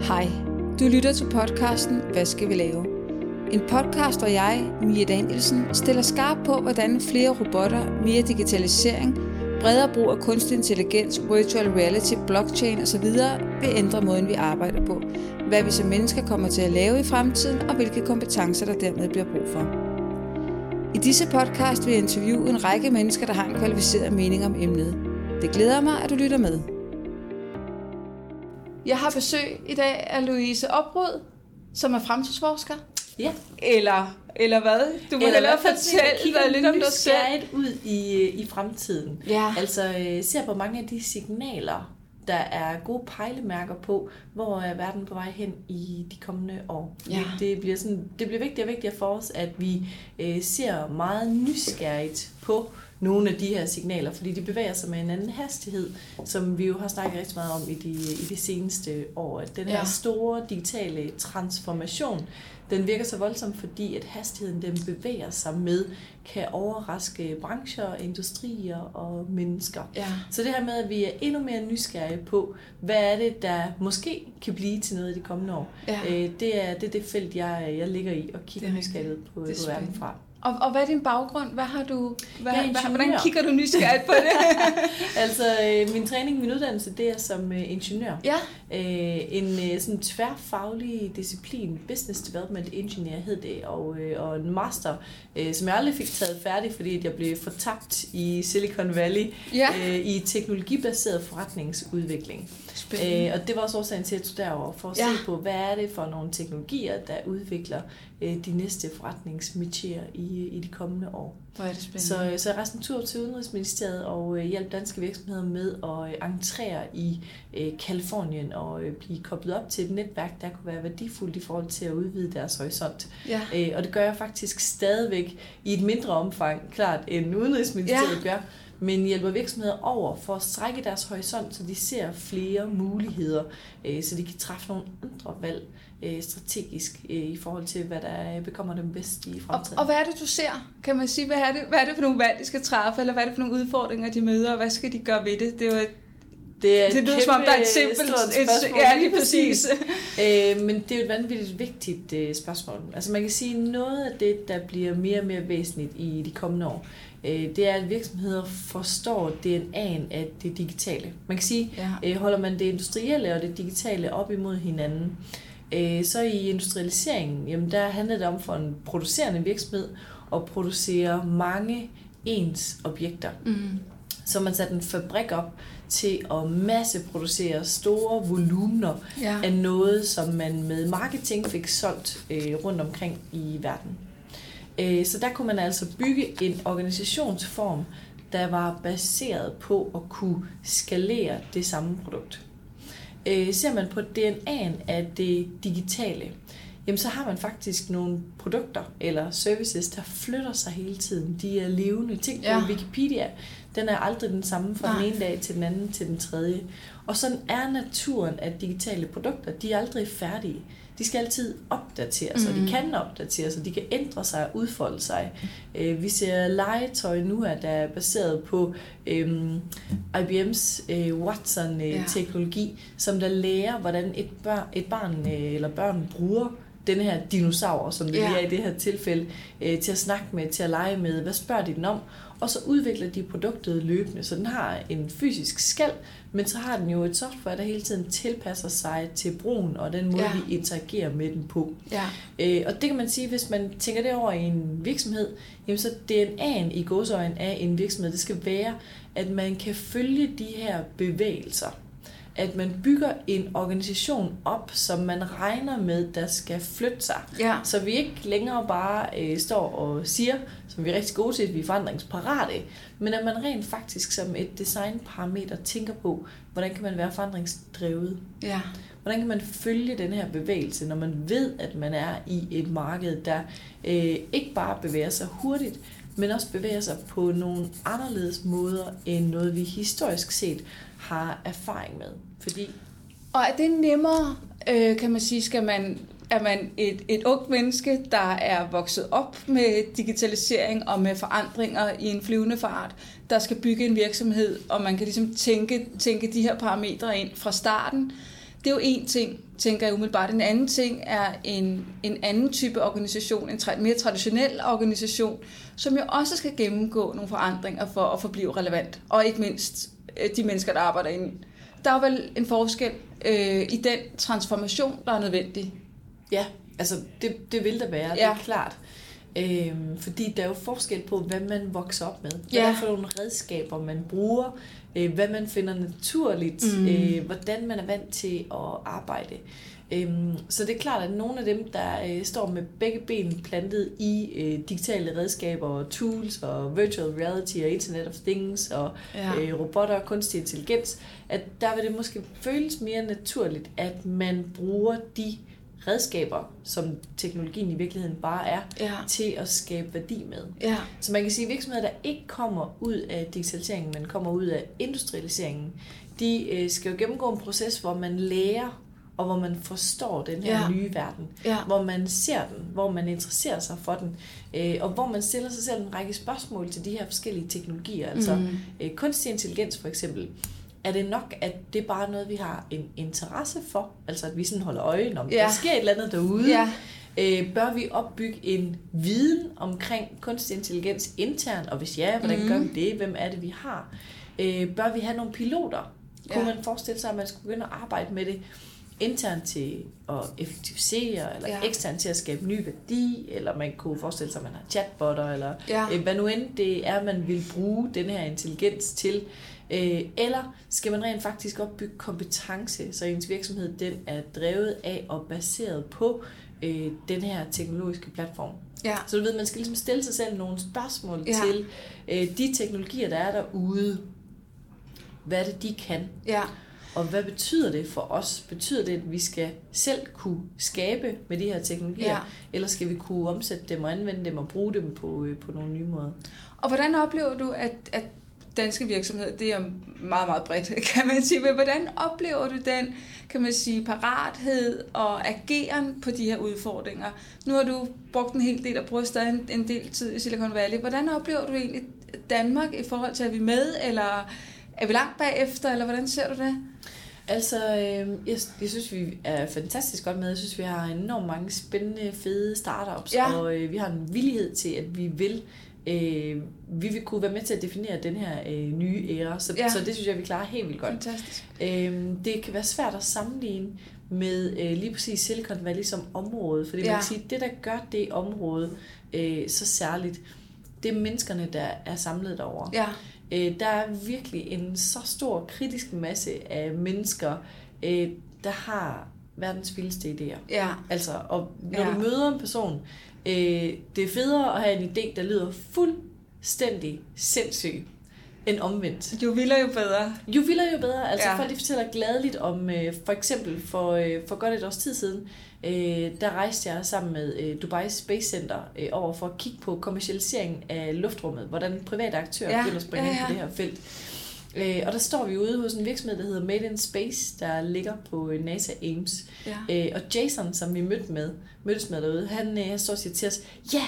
Hej, du lytter til podcasten Hvad skal vi lave? En podcast, hvor jeg, Mia Danielsen, stiller skarp på, hvordan flere robotter, mere digitalisering, bredere brug af kunstig intelligens, virtual reality, blockchain osv. vil ændre måden, vi arbejder på, hvad vi som mennesker kommer til at lave i fremtiden, og hvilke kompetencer, der dermed bliver brug for. I disse podcast vil jeg interviewe en række mennesker, der har en kvalificeret mening om emnet. Det glæder mig, at du lytter med. Jeg har besøg i dag af Louise Oprud, som er fremtidsforsker. Ja. Eller, eller hvad? Du må Eller hellere fortælle dig lidt om dig selv. ud i, i fremtiden. Ja. Altså øh, ser på mange af de signaler, der er gode pejlemærker på, hvor er verden på vej hen i de kommende år. Ja. Det, bliver sådan, det bliver vigtigere og vigtigere for os, at vi øh, ser meget nysgerrigt på nogle af de her signaler, fordi de bevæger sig med en anden hastighed, som vi jo har snakket rigtig meget om i de, i de seneste år. At den her Ja. store digitale transformation, den virker så voldsom, fordi at hastigheden, den bevæger sig med, kan overraske brancher, industrier og mennesker. Ja. Så det her med, at vi er endnu mere nysgerrige på, hvad er det, der måske kan blive til noget i de kommende år, Ja. øh, det, er, det er det felt, jeg, jeg ligger i og kigger er nysgerrigt ud på, på verden fra. Og, og hvad er din baggrund? Hvad har du, hvad, er hvad, hvordan kigger du nysgerrigt på det? Altså, øh, min træning, min uddannelse, det er som øh, ingeniør. ja, Øh, en øh, sådan tværfaglig disciplin, Business Development Engineer hed det, og, øh, og en master, øh, som jeg aldrig fik taget færdig, fordi at jeg blev fortabt i Silicon Valley ja. øh, i teknologibaseret forretningsudvikling. Spændende. Øh, og det var også årsagen til, at jeg tog derover for at Ja. se på, hvad er det for nogle teknologier, der udvikler øh, de næste forretningsmetier i, i de kommende år. Hvor er det spændende. Så, så jeg rejste en tur til Udenrigsministeriet og øh, hjalp danske virksomheder med at øh, entrere i øh, Kalifornien og øh, blive koblet op til et netværk, der kunne være værdifuldt i forhold til at udvide deres horisont. ja. Øh, og det gør jeg faktisk stadigvæk i et mindre omfang, klart, end Udenrigsministeriet ja. gør, men hjælper virksomheder over for at strække deres horisont, så de ser flere muligheder, øh, så de kan træffe nogle andre valg øh, strategisk øh, i forhold til, hvad der bekommer dem bedst i Og, fremtiden. og hvad er det, du ser? Kan man sige, hvad er, det, hvad er det for nogle valg, de skal træffe, eller hvad er det for nogle udfordringer, de møder, og hvad skal de gøre ved det? Det er jo et, Det, er det lyder som om, der er et simpelt... Et, ja, lige præcis. Øh, men det er jo et vanvittigt vigtigt øh, spørgsmål. Altså man kan sige, noget af det, der bliver mere og mere væsentligt i de kommende år, øh, det er, at virksomheder forstår DNA'en af det digitale. Man kan sige, Ja. øh, holder man det industrielle og det digitale op imod hinanden, øh, så i industrialiseringen, jamen der handler det om for en producerende virksomhed at producere mange ens objekter. Mm. Så man satte en fabrik op til at masseproducere store volumener Ja. af noget, som man med marketing fik solgt øh, rundt omkring i verden. Øh, så der kunne man altså bygge en organisationsform, der var baseret på at kunne skalere det samme produkt. Øh, ser man på DNA'en af det digitale, jamen så har man faktisk nogle produkter eller services, der flytter sig hele tiden. De er levende. Tænk på Ja. Wikipedia. Den er aldrig den samme fra Nej. den ene dag til den anden til den tredje. Og sådan er naturen af digitale produkter. De er aldrig færdige. De skal altid opdateres, mm. og Mhm. de kan opdateres, og de kan ændre sig og udfolde sig. Øh, vi ser legetøj nu, her, der er baseret på øhm, IBM's øh, Watson-teknologi, som der lærer, hvordan et, bør, et barn øh, eller børn bruger den her dinosaur, som det Ja. ja. er i det her tilfælde, øh, til at snakke med, til at lege med. Hvad spørger de den om? Og så udvikler de produktet løbende, så den har en fysisk skal, men så har den jo et software, der hele tiden tilpasser sig til brugen og den måde, Ja. vi interagerer med den på. Ja. Øh, og det kan man sige, hvis man tænker det over i en virksomhed, jamen så DNA'en i godsøjen af en virksomhed, det skal være, at man kan følge de her bevægelser. At man bygger en organisation op, som man regner med, der skal flytte sig. Ja. Så vi ikke længere bare øh, står og siger, som vi er rigtig gode til, at vi er forandringsparate, men at man rent faktisk som et designparameter tænker på, hvordan kan man være forandringsdrevet. Ja. Hvordan kan man følge den her bevægelse, når man ved, at man er i et marked, der øh, ikke bare bevæger sig hurtigt, men også bevæger sig på nogle anderledes måder, end noget vi historisk set har erfaring med. Fordi Og er det nemmere, øh, kan man sige, skal man, er man et, et ungt menneske, der er vokset op med digitalisering og med forandringer i en flyvende fart, der skal bygge en virksomhed, og man kan ligesom tænke, tænke de her parametre ind fra starten, Det er jo en ting, tænker jeg umiddelbart. En anden ting er en, en anden type organisation, en tra- mere traditionel organisation, som jo også skal gennemgå nogle forandringer for at forblive relevant. Og ikke mindst de mennesker, der arbejder inde. Der er vel en forskel øh, i den transformation, der er nødvendig. Ja, altså det, det vil der være, ja. det er klart. Øhm, fordi der er jo forskel på, hvad man vokser op med. Hvad Ja. er for nogle redskaber, man bruger. Øh, hvad man finder naturligt. Mm. Øh, hvordan man er vant til at arbejde. Øhm, så det er klart, at nogle af dem, der øh, står med begge ben plantet i øh, digitale redskaber og tools og virtual reality og Internet of Things og Ja. øh, robotter og kunstig intelligens, at der vil det måske føles mere naturligt, at man bruger de redskaber, som teknologien i virkeligheden bare er, Ja. til at skabe værdi med. Ja. Så man kan sige, at virksomheder, der ikke kommer ud af digitaliseringen, men kommer ud af industrialiseringen, de øh, skal jo gennemgå en proces, hvor man lærer, og hvor man forstår den her Ja. nye verden. Ja. Hvor man ser den, hvor man interesserer sig for den, øh, og hvor man stiller sig selv en række spørgsmål til de her forskellige teknologier. Altså Mm. øh, kunstig intelligens for eksempel. Er det nok, at det er bare noget, vi har en interesse for? Altså at vi sådan holder øje, om Ja. der sker et eller andet derude. Ja. Øh, bør vi opbygge en viden omkring kunstig intelligens internt, og hvis ja, hvordan gør vi det? Hvem er det, vi har? Øh, bør vi have nogle piloter? Kunne Ja. man forestille sig, at man skulle begynde at arbejde med det internt til at effektivisere, eller Ja. eksternt til at skabe ny værdi, eller man kunne forestille sig, at man har chatbotter, eller Ja. øh, hvad nu end det er, man vil bruge den her intelligens til. Øh, eller skal man rent faktisk opbygge kompetence, så ens virksomhed den er drevet af og baseret på øh, den her teknologiske platform. Ja. Så du ved, man skal ligesom stille sig selv nogle spørgsmål ja. til øh, de teknologier, der er derude. Hvad er det, de kan? Ja. Og hvad betyder det for os? Betyder det, at vi skal selv kunne skabe med de her teknologier? Ja. Eller skal vi kunne omsætte dem og anvende dem og bruge dem på, øh, på nogle nye måder? Og hvordan oplever du, at, at danske virksomheder, det er meget, meget bredt, kan man sige, men hvordan oplever du den, kan man sige, parathed og ageren på de her udfordringer? Nu har du brugt en hel del og bruger stadig en, en del tid i Silicon Valley. Hvordan oplever du egentlig Danmark i forhold til, at vi med, eller er vi langt bagefter, eller hvordan ser du det? Altså, øh, jeg, jeg synes, vi er fantastisk godt med. Jeg synes, vi har enormt mange spændende, fede startups, Ja. og øh, vi har en villighed til, at vi vil øh, vi vil kunne være med til at definere den her øh, nye æra. Så, Ja. så det synes jeg, vi klarer helt vildt godt. Fantastisk. Øhm, det kan være svært at sammenligne med øh, lige præcis Silicon Valley som område, fordi Ja. man kan sige, det der gør det område øh, så særligt, det er menneskerne, der er samlet derovre. Ja, Øh, der er virkelig en så stor kritisk masse af mennesker, øh, der har verdens vildeste idéer. ja, Altså, og når Ja. du møder en person, øh, det er federe at have en idé, der lyder fuldstændig sindssyg, end omvendt. jo vildere jo bedre. Jo vildere, jo bedre. Altså ja. folk de fortæller gladeligt om, øh, for eksempel for, øh, for godt et års tid siden, øh, der rejste jeg sammen med øh, Dubai Space Center øh, over for at kigge på kommercialiseringen af luftrummet, hvordan private aktører Ja, begynder at springe ja, ja, ind på det her felt. Øh, og der står vi ude hos en virksomhed, der hedder Made in Space, der ligger på øh, NASA Ames. Ja. Øh, og Jason, som vi mødte med, mødtes med derude, han, øh, han står og siger til os, ja,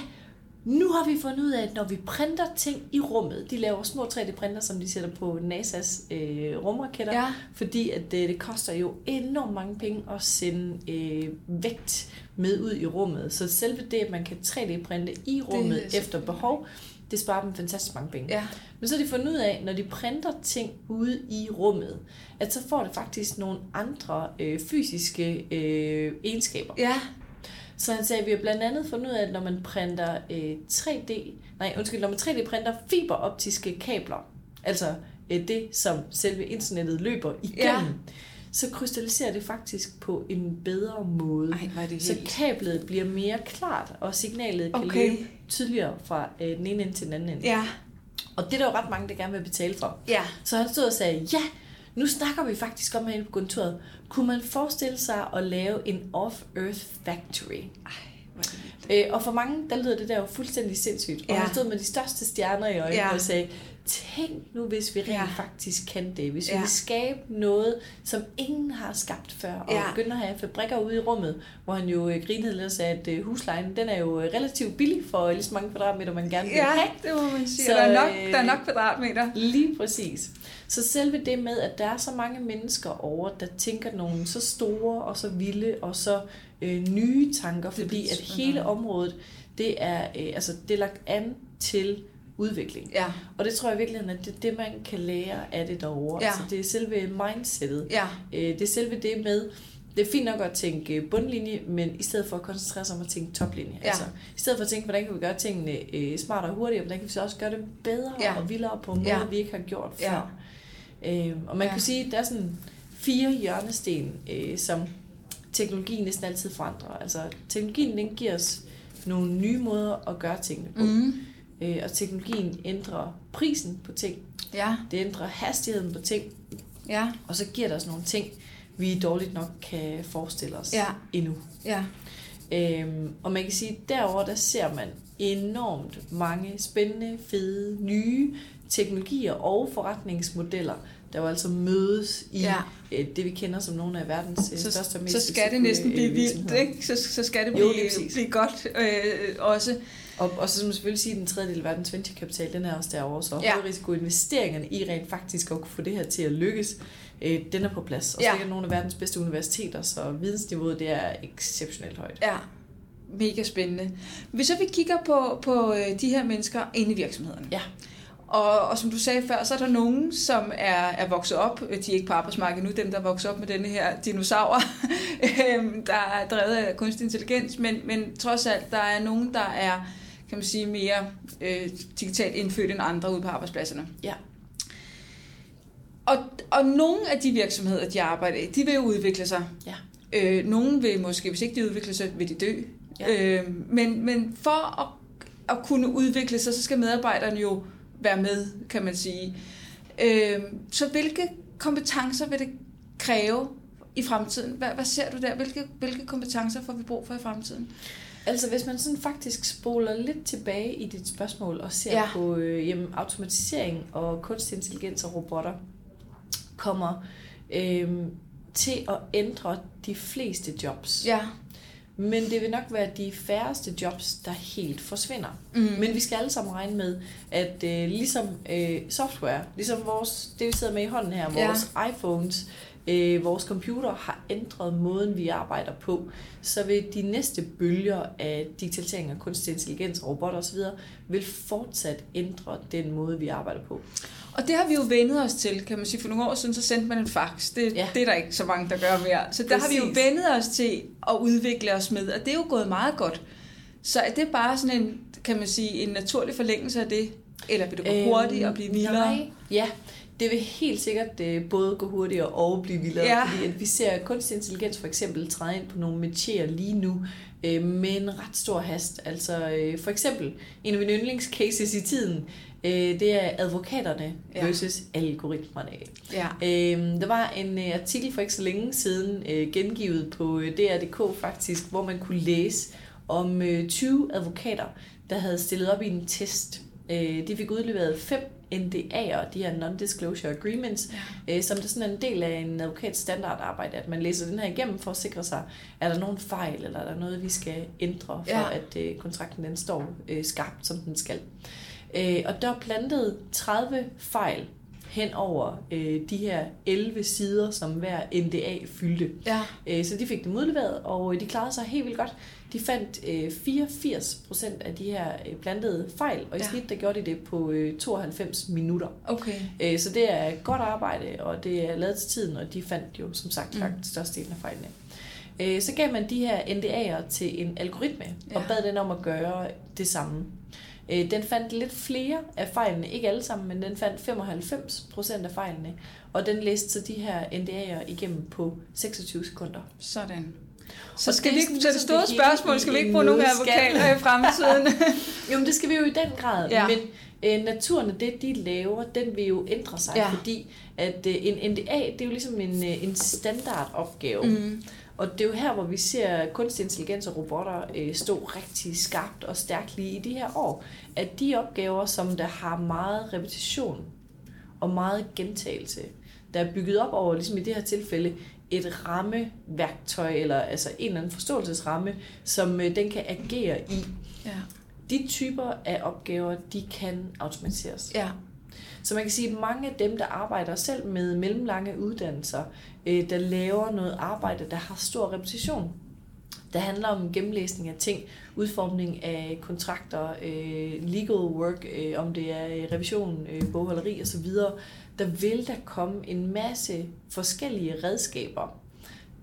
nu har vi fundet ud af, at når vi printer ting i rummet, de laver små 3D-printer, som de sætter på NASA's øh, rumraketter, Ja. fordi at det, det koster jo enormt mange penge at sende øh, vægt med ud i rummet. Så selve det, at man kan 3D-printe i rummet Det er efter behov, det sparer dem fantastisk mange penge. Ja. Men så har de fundet ud af, når de printer ting ude i rummet, at så får det faktisk nogle andre øh, fysiske øh, egenskaber. Ja. Så han sagde, at vi har blandt andet fundet ud af, at når man printer øh, 3D, nej undskyld, når man 3D-printer fiberoptiske kabler, altså øh, det, som selve internettet løber igennem, Ja. så krystalliserer det faktisk på en bedre måde. Ej, er det Så helt... kablet bliver mere klart, og signalet kan Okay. løbe tydeligere fra øh, den ene ende til den anden ende. Ja. Og det er der jo ret mange, der gerne vil betale for. Ja. Så han stod og sagde, ja, nu snakker vi faktisk om herinde på kontoret. Kunne man forestille sig at lave en off-earth factory? Ej. Øh, og for mange, der lyder det der jo fuldstændig sindssygt. Og Ja. han stod med de største stjerner i øjnene Ja. og sagde, tænk nu, hvis vi rent Ja. faktisk kan det. Hvis Ja. vi vil skabe noget, som ingen har skabt før, og Ja. ja. begynde at have fabrikker ude i rummet, hvor han jo øh, grinede lidt og sagde, at øh, huslejen, den er jo øh, relativt billig for lige så mange kvadratmeter, man gerne vil Ja, have. det må man sige. Så, Så, der, er nok, øh, der er nok kvadratmeter. Lige præcis. Så selve det med, at der er så mange mennesker over, der tænker nogle så store og så vilde og så øh, nye tanker, fordi at hele noget. området, det er, øh, altså, det er lagt an til udvikling. Ja, Og det tror jeg virkelig, at det er det, man kan lære af det derovre. Ja. Altså, det er selve mindsetet. ja, Øh, det er selve det med, det er fint nok at tænke bundlinje, men i stedet for at koncentrere sig om at tænke toplinje. Ja. Altså, I stedet for at tænke, hvordan kan vi gøre tingene øh, smartere og hurtigere, hvordan kan vi så også gøre det bedre Ja. ja. og vildere på en måde, Ja. ja. vi ikke har gjort Ja. før. Øh, og man Ja. kan sige, at der er sådan fire hjørnesten, øh, som teknologien næsten altid forandrer. Altså, teknologien den giver os nogle nye måder at gøre tingene på. Mm, Øh, og teknologien ændrer prisen på ting. ja, Det ændrer hastigheden på ting. ja, Og så giver det os nogle ting, vi dårligt nok kan forestille os Ja. endnu. ja, Øhm, og man kan sige, at derovre der ser man enormt mange spændende, fede, nye teknologier og forretningsmodeller, der jo altså mødes i Ja. øh, det, vi kender som nogle af verdens øh, så, største og mest så skal det næsten øh, blive vildt, ikke? Så, så skal det Jo, blive, præcis. blive godt øh, også. Og, og så man selvfølgelig sige, at den tredje del af verdens venturekapital, den er også derovre, så Ja. risikoinvesteringerne i rent faktisk at kunne få det her til at lykkes, øh, den er på plads. Og så Ja. er nogle af verdens bedste universiteter, så vidensniveauet det er exceptionelt højt. Ja, mega spændende. Hvis så vi kigger på, på de her mennesker inde i virksomhederne. Ja. Og, og som du sagde før, så er der nogen, som er, er vokset op, øh, de er ikke på arbejdsmarkedet nu, dem der er vokset op med denne her dinosaur, øhm, der er drevet af kunstig intelligens, men, men trods alt, der er nogen, der er, kan man sige, mere øh, digitalt indfødt end andre ude på arbejdspladserne. Ja. Og, og nogle af de virksomheder, de arbejder i, de vil jo udvikle sig. Ja. Øh, nogle vil måske, hvis ikke de udvikler sig, vil de dø. Ja. Øh, men, men for at, at kunne udvikle sig, så skal medarbejderne jo være med, kan man sige. Øh, så hvilke kompetencer vil det kræve i fremtiden? Hvad, hvad ser du der? Hvilke, hvilke kompetencer får vi brug for i fremtiden? Altså hvis man sådan faktisk spoler lidt tilbage i dit spørgsmål og ser Ja. på øh, jamen, automatisering og kunstig intelligens og robotter, kommer øh, til at ændre de fleste jobs. Ja. Men det vil nok være de færreste jobs, der helt forsvinder. Mm. Men vi skal alle sammen regne med, at øh, ligesom øh, software, ligesom vores, det vi sidder med i hånden her, Ja. vores iPhones, øh, vores computer har ændret måden, vi arbejder på, så vil de næste bølger af digitalisering og kunstig intelligens, robotter osv., vil fortsat ændre den måde, vi arbejder på. Og det har vi jo vendet os til, kan man sige. For nogle år siden, så sendte man en fax. Det, ja. Det er der ikke så mange, der gør mere. Så der har vi jo vendet os til at udvikle os med, og det er jo gået meget godt. Så er det bare sådan en, kan man sige, en naturlig forlængelse af det? Eller vil det gå hurtigt og blive vildere? Nej, ja. Det vil helt sikkert øh, både gå hurtigere og blive vildere, Ja. fordi at vi ser kunstig intelligens for eksempel træde ind på nogle métier lige nu øh, med en ret stor hast. Altså øh, for eksempel en af mine yndlingscases i tiden, øh, det er advokaterne Ja. versus algoritmerne. Ja. Øh, der var en øh, artikel for ikke så længe siden øh, gengivet på øh, DR.dk faktisk, hvor man kunne læse om øh, 20 advokater, der havde stillet op i en test. Øh, de fik udleveret fem NDA'er, de her Non-Disclosure Agreements, Ja. øh, som det sådan er en del af en advokats standardarbejde, at man læser den her igennem for at sikre sig, er der nogen fejl, eller er der noget, vi skal ændre, for Ja. at øh, kontrakten den står øh, skarpt, som den skal. Øh, og der er plantet 30 fejl hen over øh, de her 11 sider, som hver NDA fyldte. Ja. Øh, så de fik dem udleveret, og øh, de klarede sig helt vildt godt. De fandt øh, 84 procent af de her øh, plantede fejl, og i Ja. snit der gjorde de det på øh, 92 minutter. Okay. Øh, så det er godt arbejde, og det er lavet til tiden, og de fandt jo som sagt Mm. langt størstedelen af fejlene. Øh, så gav man de her NDA'er til en algoritme, ja. og bad den om at gøre det samme. Øh, den fandt lidt flere af fejlene, ikke alle sammen, men den fandt 95 procent af fejlene, og den læste så de her NDA'er igennem på 26 sekunder. Sådan. Så Og skal det vi ikke, så det ligesom store spørgsmål, skal vi ikke bruge nogle advokater i fremtiden? Jo, men det skal vi jo i den grad, Ja. men øh, naturen og det, de laver, den vil jo ændre sig, ja. fordi at øh, en NDA, det er jo ligesom en, øh, en standardopgave. mm. Og det er jo her, hvor vi ser kunstig intelligens og robotter øh, stå rigtig skarpt og stærkt lige i de her år. At de opgaver, som der har meget repetition og meget gentagelse, der er bygget op over, ligesom i det her tilfælde, et rammeværktøj, eller altså en eller anden forståelsesramme, som øh, den kan agere i. Ja. De typer af opgaver, de kan automatiseres. Ja. Så man kan sige, at mange af dem, der arbejder selv med mellemlange uddannelser, øh, der laver noget arbejde, der har stor repetition, der handler om gennemlæsning af ting, udformning af kontrakter, øh, legal work, øh, om det er revision, bogholderi osv., der vil der komme en masse forskellige redskaber,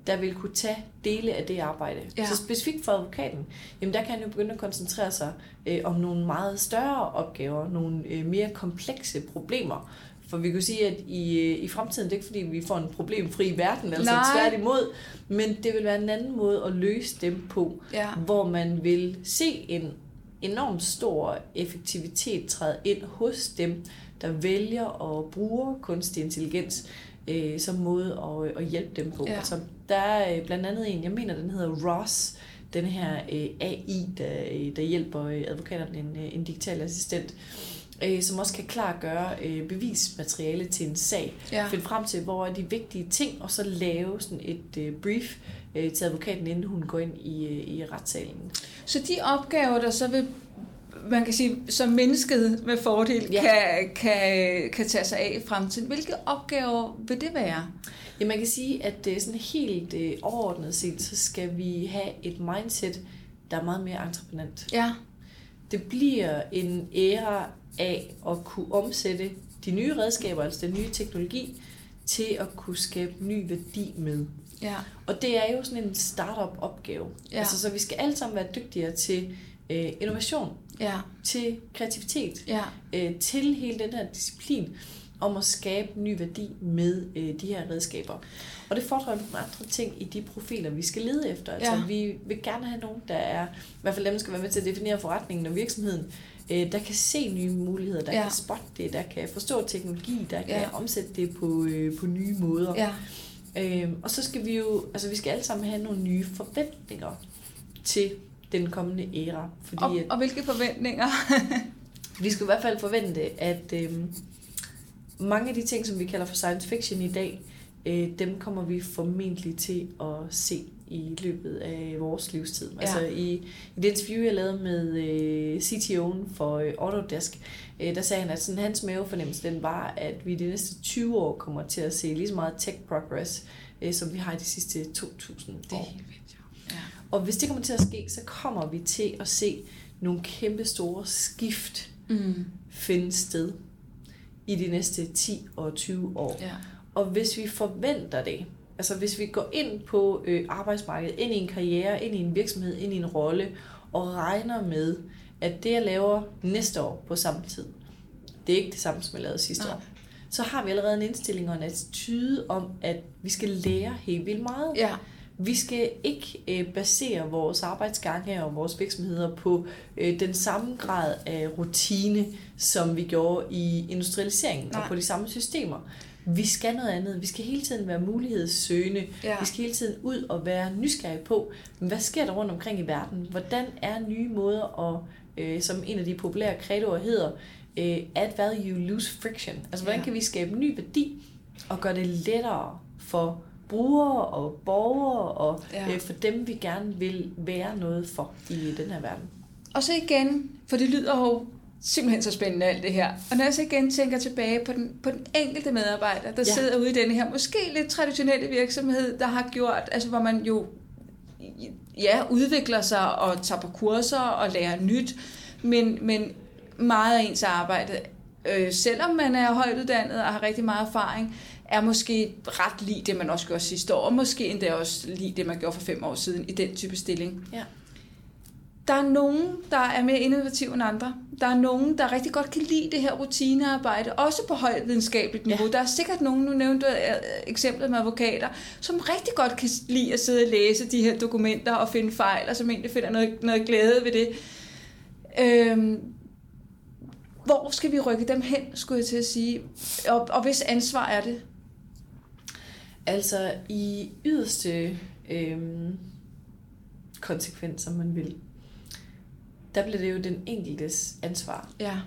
der vil kunne tage dele af det arbejde. Ja. Så specifikt for advokaten, jamen der kan han jo begynde at koncentrere sig øh, om nogle meget større opgaver, nogle øh, mere komplekse problemer. For vi kan sige, at i, øh, i fremtiden, det er ikke fordi, vi får en problemfri verden, altså Nej. tværtimod, men det vil være en anden måde at løse dem på, Ja. hvor man vil se en enormt stor effektivitet træde ind hos dem, der vælger at bruge kunstig intelligens øh, som måde at, at hjælpe dem på. Ja. Altså, der er øh, blandt andet en, jeg mener, den hedder Ross, den her øh, AI, der, øh, der hjælper øh, advokaterne, en, øh, en digital assistent, øh, som også kan klargøre øh, bevismateriale til en sag. Ja. Finde frem til, hvor er de vigtige ting, og så lave sådan et øh, brief øh, til advokaten, inden hun går ind i, øh, i retssalen. Så de opgaver, der så vil man kan sige, som mennesket med fordel Ja. kan, kan, kan tage sig af i fremtiden. Hvilke opgaver vil det være? Ja, man kan sige, at øh, sådan helt øh, overordnet set, så skal vi have et mindset, der er meget mere entreprenant. Ja, Det bliver en æra af at kunne omsætte de nye redskaber, altså den nye teknologi, til at kunne skabe ny værdi med. ja, Og det er jo sådan en startup opgave. Ja. Altså, så vi skal alle sammen være dygtigere til øh, innovation, ja, til kreativitet, ja, øh, til hele den her disciplin om at skabe ny værdi med øh, de her redskaber. Og det fordrer nogle andre ting i de profiler, vi skal lede efter. Altså, Ja. vi vil gerne have nogen, der er, i hvert fald dem, skal være med til at definere forretningen og virksomheden, øh, der kan se nye muligheder, der Ja. kan spotte det, der kan forstå teknologi, der kan Ja. omsætte det på, øh, på nye måder. ja, Øhm, og så skal vi jo, altså vi skal alle sammen have nogle nye forventninger til den kommende æra. Fordi og, at, og hvilke forventninger? vi skal i hvert fald forvente, at øhm, mange af de ting, som vi kalder for science fiction i dag, øh, dem kommer vi formentlig til at se i løbet af vores livstid. Ja. Altså i, i det interview, jeg lavede med øh, CTO'en for øh, Autodesk, øh, der sagde han, at sådan, hans mavefornemmelse den var, at vi de næste 20 år kommer til at se lige så meget tech progress, øh, som vi har i de sidste 2.000 Det er år. helt vildt. Og hvis det kommer til at ske, så kommer vi til at se nogle kæmpe store skift Mm. finde sted i de næste 10 og 20 år. ja. Og hvis vi forventer det, altså hvis vi går ind på øh, arbejdsmarkedet, ind i en karriere, ind i en virksomhed, ind i en rolle, og regner med, at det jeg laver næste år på samme tid, det er ikke det samme, som jeg lavede sidste Nej. år, så har vi allerede en indstilling og en attitude om, at vi skal lære helt vildt meget. Ja, Vi skal ikke øh, basere vores arbejdsgange og vores virksomheder på øh, den samme grad af rutine, som vi gjorde i industrialiseringen Nej. og på de samme systemer. Vi skal noget andet. Vi skal hele tiden være mulighedssøgende. Ja. Vi skal hele tiden ud og være nysgerrige på, hvad sker der rundt omkring i verden? Hvordan er nye måder at, øh, som en af de populære credoer hedder, øh, add value, lose friction. Altså, hvordan Ja. kan vi skabe ny værdi og gøre det lettere for brugere og borgere og Ja. øh, for dem, vi gerne vil være noget for i den her verden. Og så igen, for det lyder jo simpelthen så spændende alt det her. Og når jeg så igen tænker tilbage på den, på den enkelte medarbejder, der ja. Sidder ude i denne her måske lidt traditionelle virksomhed, der har gjort, altså hvor man jo ja, udvikler sig og tager på kurser og lærer nyt, men, men meget af ens arbejde, øh, selvom man er højtuddannet og har rigtig meget erfaring, er måske ret lige det, man også gjorde sidste år, og måske endda også lige det, man gjorde for fem år siden i den type stilling. Ja. Der er nogen, der er mere innovative end andre. Der er nogen, der rigtig godt kan lide det her rutinearbejde, også på højt videnskabeligt niveau. Ja. Der er sikkert nogen, nu nævnte du øh, eksemplet med advokater, som rigtig godt kan lide at sidde og læse de her dokumenter og finde fejl, og som egentlig finder noget, noget glæde ved det. Øhm, hvor skal vi rykke dem hen, skulle jeg til at sige? Og, og hvis ansvar er det? Altså i yderste øhm, konsekvens, som man vil, der bliver det jo den enkeltes ansvar. Ja.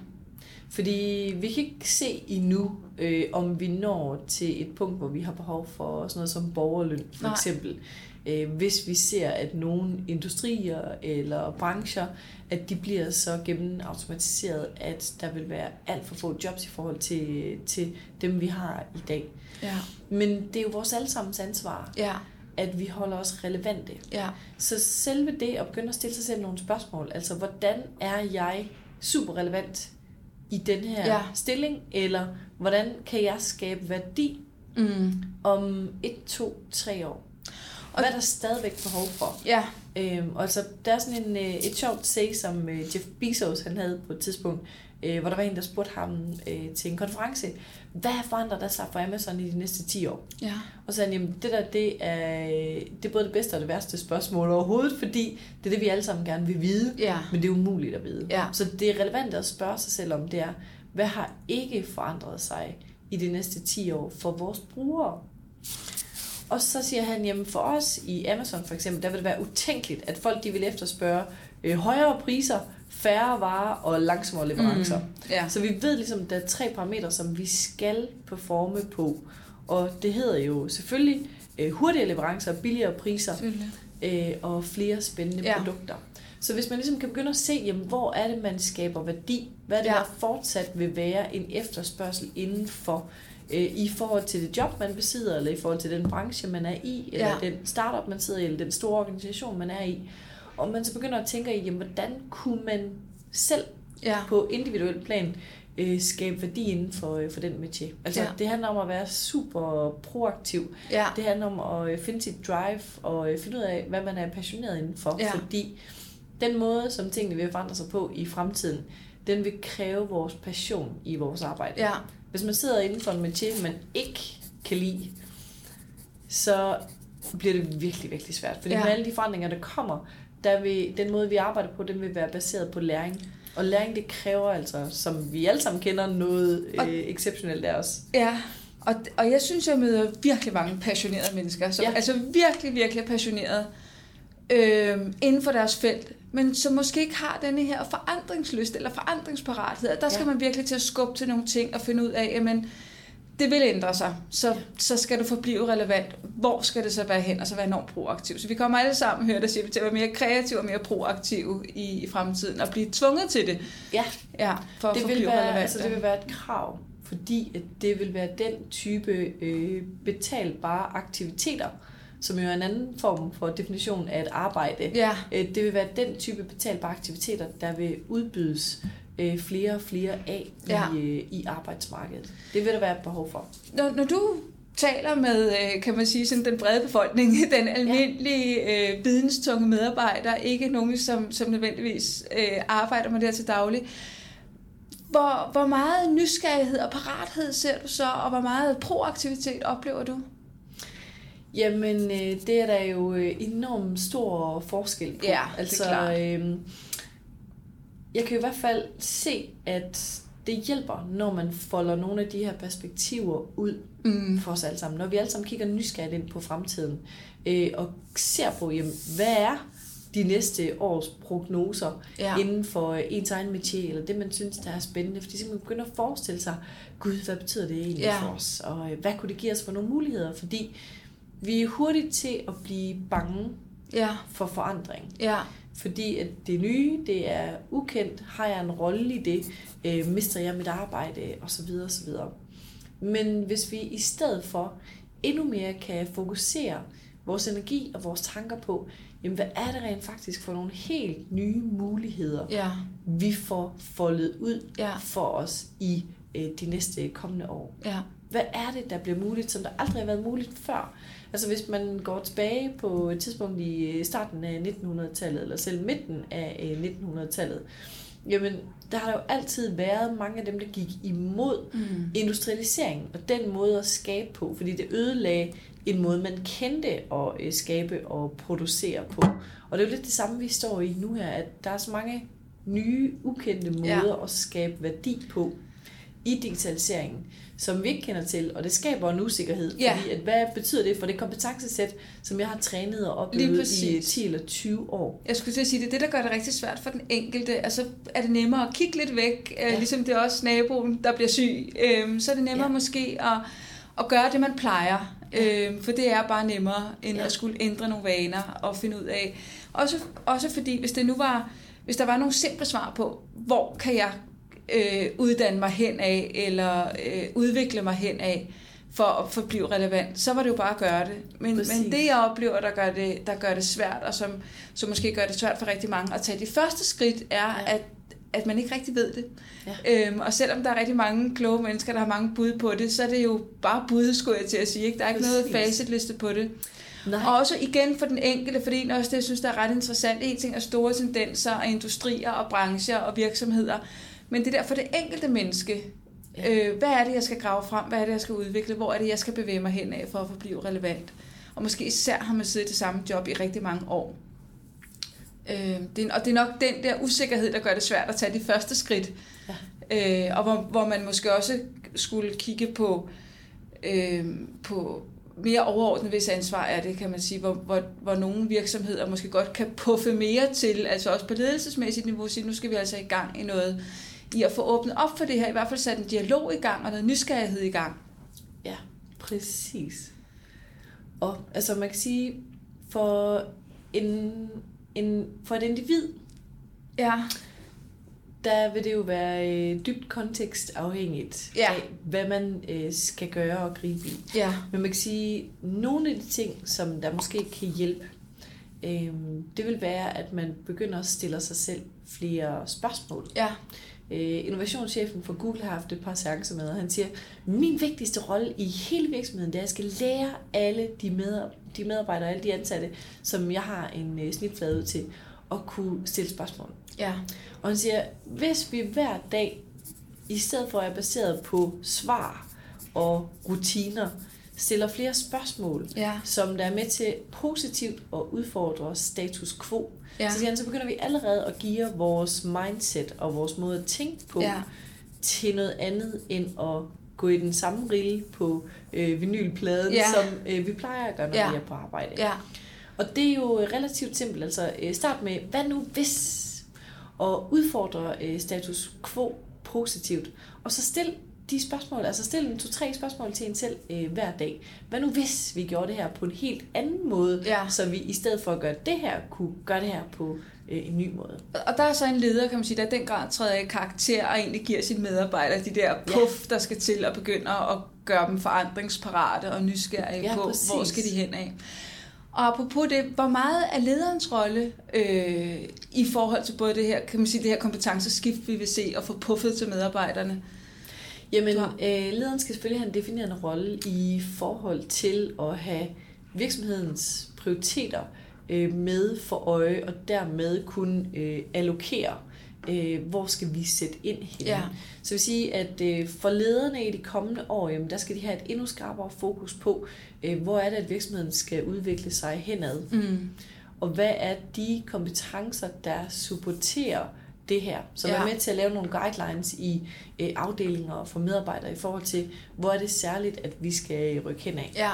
Fordi vi kan ikke se endnu, øh, om vi når til et punkt, hvor vi har behov for sådan noget som borgerløn, for Nej. eksempel. Øh, hvis vi ser, at nogle industrier eller brancher, at de bliver så gennemautomatiseret, at der vil være alt for få jobs i forhold til, til dem, vi har i dag. Ja. Men det er jo vores allesammens ansvar, Ja. at vi holder os relevante. Ja. Så selve det at begynde at stille sig selv nogle spørgsmål, altså hvordan er jeg super relevant i den her Ja. ja. stilling, eller hvordan kan jeg skabe værdi Mm. om et, to, tre år? Hvad er der stadigvæk behov for? Ja. Øhm, og altså, der er sådan en, øh, et sjovt say, som øh, Jeff Bezos han havde på et tidspunkt, øh, hvor der var en, der spurgte ham øh, til en konference, hvad forandrer der sig for Amazon i de næste 10 år? Ja. Og så sagde han, jamen det der, det er, det er både det bedste og det værste spørgsmål overhovedet, fordi det er det, vi alle sammen gerne vil vide, Ja. men det er umuligt at vide. Ja. Så det er relevant at spørge sig selv om, det er, hvad har ikke forandret sig i de næste 10 år for vores brugere? Og så siger han, jamen for os i Amazon for eksempel, der vil det være utænkeligt, at folk de vil efterspørge øh, højere priser, færre varer og langsommere leverancer. Mm. Ja. Så vi ved ligesom, der er tre parametre, som vi skal performe på. Og det hedder jo selvfølgelig øh, hurtigere leverancer, billigere priser øh, og flere spændende Ja. produkter. Så hvis man ligesom kan begynde at se, jamen, hvor er det, man skaber værdi? Hvad er det, Ja. der fortsat vil være en efterspørgsel indenfor? Øh, I forhold til det job, man besidder, eller i forhold til den branche, man er i, eller Ja. den startup, man sidder i, eller den store organisation, man er i. Og man så begynder at tænke i, jamen, hvordan kunne man selv Ja. på individuel plan øh, skabe værdi inden for, øh, for den métier. Altså, ja. det handler om at være super proaktiv. Ja. Det handler om at øh, finde sit drive og øh, finde ud af, hvad man er passioneret indenfor. Ja. Fordi den måde, som tingene vil forandre sig på i fremtiden, den vil kræve vores passion i vores arbejde. Ja. Hvis man sidder inden for en métier, man ikke kan lide, så bliver det virkelig, virkelig svært. Fordi Ja. med alle de forandringer, der kommer, der vil, den måde, vi arbejder på, den vil være baseret på læring. Og læring, det kræver altså, som vi alle sammen kender, noget Og- øh, exceptionelt af os. Ja, og, og jeg synes, jeg møder virkelig mange passionerede mennesker, som ja. Ja. altså virkelig, virkelig passionerede øh, inden for deres felt, men som måske ikke har denne her forandringslyst eller forandringsparathed. Der skal Ja. man virkelig til at skubbe til nogle ting og finde ud af, jamen, det vil ændre sig, så, så skal du forblive relevant. Hvor skal det så være hen, og så være enormt proaktiv? Så vi kommer alle sammen, hører dig sige, til at være mere kreative og mere proaktive i, i fremtiden, og blive tvunget til det. Ja, Ja, for at det vil, forblive være, relevante. altså, det vil være et krav, fordi at det vil være den type øh, betalbare aktiviteter, som jo er en anden form for definition af et arbejde. Ja, Øh, Det vil være den type betalbare aktiviteter, der vil udbydes øh, flere og flere af Ja. i, øh, i arbejdsmarkedet. Det vil der være et behov for. Når, når du taler med, kan man sige, sådan den brede befolkning, den almindelige øh, videnstunge medarbejder, ikke nogen, som, som nødvendigvis øh, arbejder med det her til daglig, hvor, hvor meget nysgerrighed og parathed ser du så, og hvor meget proaktivitet oplever du? Jamen, øh, det er der jo øh, enormt stor forskel på. Ja, det er altså, klart. Øh, jeg kan i hvert fald se, at det hjælper, når man folder nogle af de her perspektiver ud Mm. for os alle sammen. Når vi alle sammen kigger nysgerrigt ind på fremtiden, øh, og ser på, jamen, hvad er de næste års prognoser Ja. inden for øh, ens egen métier, eller det, man synes, der er spændende. Fordi man begynder at forestille sig, gud, hvad betyder det egentlig Ja. ja. for os? Og øh, hvad kunne det give os for nogle muligheder? Fordi vi er hurtigt til at blive bange Ja, for forandring. ja, Fordi at det nye, det er ukendt. Har jeg en rolle i det? Øh, mister jeg mit arbejde? Og så videre, og så videre. Men hvis vi i stedet for endnu mere kan fokusere vores energi og vores tanker på, jamen hvad er det rent faktisk for nogle helt nye muligheder, ja, vi får foldet ud Ja. for os i øh, de næste kommende år. ja, Hvad er det, der bliver muligt, som der aldrig har været muligt før? Altså hvis man går tilbage på et tidspunkt i øh, starten af 1900-tallet, eller selv midten af øh, 1900-tallet, jamen der har der jo altid været mange af dem, der gik imod mm. industrialisering og den måde at skabe på, fordi det ødelagde en måde, man kendte at øh, skabe og producere på. Og det er jo lidt det samme, vi står i nu her, at der er så mange nye, ukendte måder ja. at skabe værdi på. i digitaliseringen, som vi ikke kender til, og det skaber en usikkerhed. Ja. Fordi, at, hvad betyder det for det kompetencesæt, som jeg har trænet og oplevet i præcis. 10 eller 20 år? Jeg skulle til at sige, det er det, der gør det rigtig svært for den enkelte. Altså er det nemmere at kigge lidt væk, ja. Ja. ligesom det er også naboen, der bliver syg. Øhm, så er det nemmere ja. Måske at, at gøre det, man plejer. Øhm, for det er bare nemmere, end. Ja. at skulle ændre nogle vaner og finde ud af. Også, også fordi, hvis det nu var, hvis der var nogle simple svar på, hvor kan jeg øh, uddanne mig hen af, eller øh, udvikle mig hen af, for at forblive relevant, så var det jo bare at gøre det. Men, Præcis. men det, jeg oplever, der gør det, der gør det svært, og som, som måske gør det svært for rigtig mange at tage de første skridt, er, ja. At, at man ikke rigtig ved det. Ja. Øhm, og selvom der er rigtig mange kloge mennesker, der har mange bud på det, så er det jo bare bud, skulle jeg til at sige. Ikke? Der er ikke noget Præcis. facitliste på det. Nej. Og også igen for den enkelte, fordi er også det, jeg synes, der er ret interessant. En ting er store tendenser og industrier og brancher og virksomheder, men det der for det enkelte menneske, øh, hvad er det, jeg skal grave frem? Hvad er det, jeg skal udvikle? Hvor er det, jeg skal bevæge mig hen af for at forblive relevant? Og måske især har man siddet i det samme job i rigtig mange år. Øh, det og det er nok den der usikkerhed, der gør det svært at tage de første skridt. Ja. Øh, og hvor, hvor man måske også skulle kigge på, øh, på mere overordnet, hvis ansvar er det, kan man sige, hvor, hvor, hvor nogle virksomheder måske godt kan puffe mere til, altså også på ledelsesmæssigt niveau, sige, nu skal vi altså i gang i noget, i at få åbnet op for det her, i hvert fald sat en dialog i gang, og noget nysgerrighed i gang. Ja, præcis. Og altså man kan sige, for, en, en, for et individ, Ja, der vil det jo være øh, dybt kontekstafhængigt Ja. af, hvad man øh, skal gøre og gribe i. ja, Men man kan sige, nogle af de ting, som der måske kan hjælpe, øh, det vil være, at man begynder at stille sig selv flere spørgsmål. ja, Øh, innovationschefen for Google har haft et par seancer med, og han siger, min vigtigste rolle i hele virksomheden, det er, at jeg skal lære alle de, med, de medarbejdere, alle de ansatte, som jeg har en øh, snitflade ud til, at kunne stille spørgsmål. ja, Og han siger, hvis vi hver dag, i stedet for at være baseret på svar og rutiner, stiller flere spørgsmål, ja, som der er med til positivt at udfordre status quo, ja, så, siger han, så begynder vi allerede at give vores mindset og vores måde at tænke på ja, til noget andet end at gå i den samme rille på øh, vinylpladen, Ja. som øh, vi plejer at gøre, når Ja. vi er på arbejde. ja, Og det er jo relativt simpelt. Altså øh, start med, hvad nu hvis? Og udfordre øh, status quo positivt. Og så stil de spørgsmål, altså stil en to-tre spørgsmål til en selv øh, hver dag. Hvad nu hvis vi gjorde det her på en helt anden måde, Ja. så vi i stedet for at gøre det her, kunne gøre det her på øh, en ny måde. Og der er så en leder, kan man sige, der den grad træder i karakter og egentlig giver sine medarbejdere de der puff, der skal til at begynde at gøre dem forandringsparate og nysgerrige Ja, på, præcis. hvor skal de hen af. Og apropos det, hvor meget er lederens rolle øh, i forhold til både det her, kan man sige, det her kompetenceskift, vi vil se, og få puffet til medarbejderne? Jamen, har- øh, lederen skal selvfølgelig have en definerende rolle i forhold til at have virksomhedens prioriteter øh, med for øje, og dermed kunne øh, allokere, øh, hvor skal vi sætte ind henne. Ja. Så det vil sige, at øh, for lederne i de kommende år, jamen, der skal de have et endnu skarpere fokus på, øh, hvor er det, at virksomheden skal udvikle sig henad. Mm. Og hvad er de kompetencer, der supporterer det her, som Ja. er med til at lave nogle guidelines i øh, afdelinger for medarbejdere i forhold til, hvor er det særligt, at vi skal rykke hen af. Ja,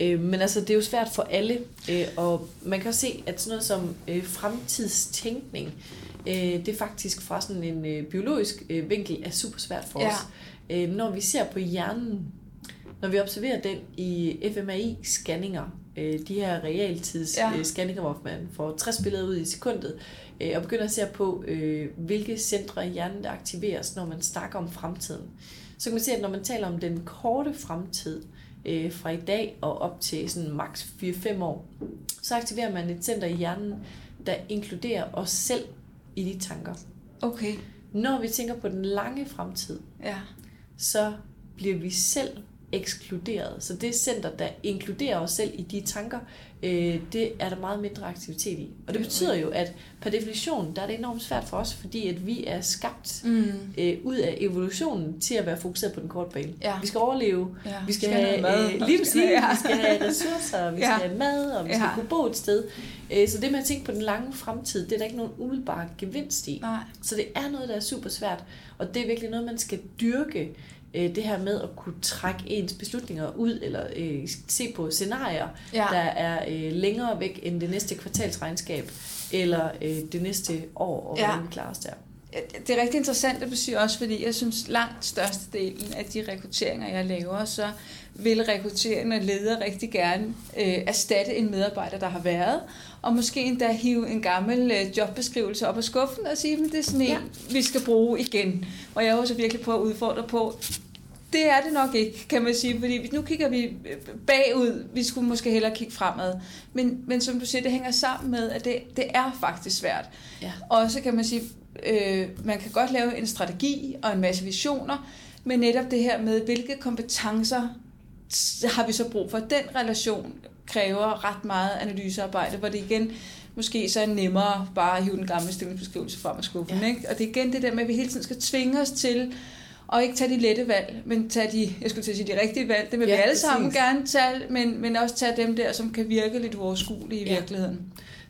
Øh, men altså, det er jo svært for alle, øh, og man kan også se, at sådan noget som øh, fremtidstænkning, øh, det er faktisk fra sådan en øh, biologisk øh, vinkel er super svært for Ja. os. Øh, når vi ser på hjernen, når vi observerer den i fMRI-scanninger, øh, de her realtids Ja. øh, scanninger, hvor man får 60 billeder ud i sekundet, øh, og begynder at se på, øh, hvilke centre i hjernen, der aktiveres, når man snakker om fremtiden. Så kan man se, at når man taler om den korte fremtid, øh, fra i dag og op til sådan maks 4-5 år, så aktiverer man et center i hjernen, der inkluderer os selv i de tanker. okay. Når vi tænker på den lange fremtid, Ja, så bliver vi selv ekskluderet. Så det center, der inkluderer os selv i de tanker, øh, det er der meget mindre aktivitet i. Og det betyder jo, at per definition, der er det enormt svært for os, fordi at vi er skabt Mm. øh, ud af evolutionen til at være fokuseret på den korte bane. Ja. Vi skal overleve, Ja, vi skal, have have mad, øh, lige vi præcis, skal- ja. vi skal have ressourcer, vi Ja. skal have mad, og vi skal Ja. kunne bo et sted. Øh, så det med at tænke på den lange fremtid, det er der ikke nogen umiddelbar gevinst i. Nej. Så det er noget, der er super svært, og det er virkelig noget, man skal dyrke, øh, det her med at kunne trække ens beslutninger ud, eller øh, se på scenarier, Ja. der er øh, længere væk end det næste kvartalsregnskab, eller øh, det næste år, og Ja. hvordan vi klarer os der. Det er rigtig interessant at besøge også, fordi jeg synes langt størstedelen af de rekrutteringer, jeg laver, så vil rekrutterende leder rigtig gerne øh, erstatte en medarbejder, der har været, og måske endda hive en gammel øh, jobbeskrivelse op af skuffen og sige, at det er sådan en, Ja. ja. vi skal bruge igen. Og jeg er også virkelig på at udfordre på, det er det nok ikke, kan man sige, fordi nu kigger vi øh, bagud, vi skulle måske hellere kigge fremad. Men, men som du siger, det hænger sammen med, at det, det er faktisk svært. Ja. Og så kan man sige, øh, man kan godt lave en strategi og en masse visioner, men netop det her med, hvilke kompetencer har vi så brug for. Den relation kræver ret meget analysearbejde, hvor det igen måske så er nemmere bare at hive den gamle stillingsbeskrivelse frem af skuffen. Ja. Ikke? Og det er igen det der med, at vi hele tiden skal tvinge os til at ikke tage de lette valg, men tage de, jeg skulle til at sige, de rigtige valg. Det vil Ja, vi alle præcis. sammen gerne tage, men, men også tage dem der, som kan virke lidt uoverskuelige i Ja. virkeligheden.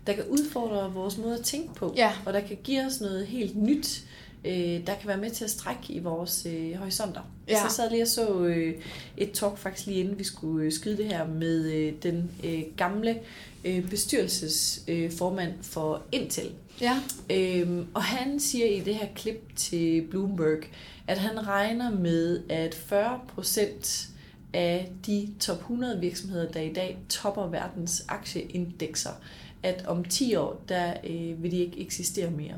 Der kan udfordre vores måde at tænke på, Ja. og der kan give os noget helt nyt, øh, der kan være med til at strække i vores øh, horisonter. Ja. Så sad lige og så øh, et talk faktisk lige inden vi skulle øh, skyde det her med øh, den øh, gamle øh, bestyrelsesformand øh, for Intel. Ja. Øhm, og han siger i det her klip til Bloomberg, at han regner med, at 40% af de top 100 virksomheder, der i dag topper verdens aktieindekser, at om 10 år, der øh, vil de ikke eksistere mere.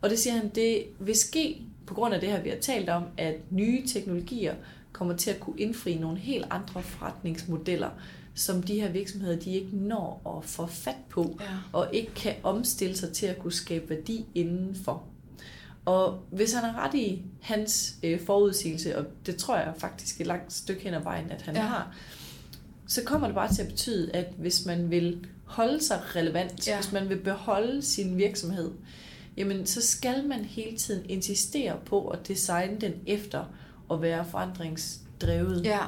Og det siger han, det vil ske på grund af det her, vi har talt om, at nye teknologier kommer til at kunne indfri nogle helt andre forretningsmodeller, som de her virksomheder, de ikke når at få fat på, Ja. og ikke kan omstille sig til at kunne skabe værdi indenfor. Og hvis han har ret i hans øh, forudsigelse, og det tror jeg faktisk et langt stykke hen ad vejen, at han Ja. ja. har, så kommer det bare til at betyde, at hvis man vil holde sig relevant, Ja. ja. hvis man vil beholde sin virksomhed, jamen så skal man hele tiden insistere på at designe den efter at være forandringsdrevet. Ja.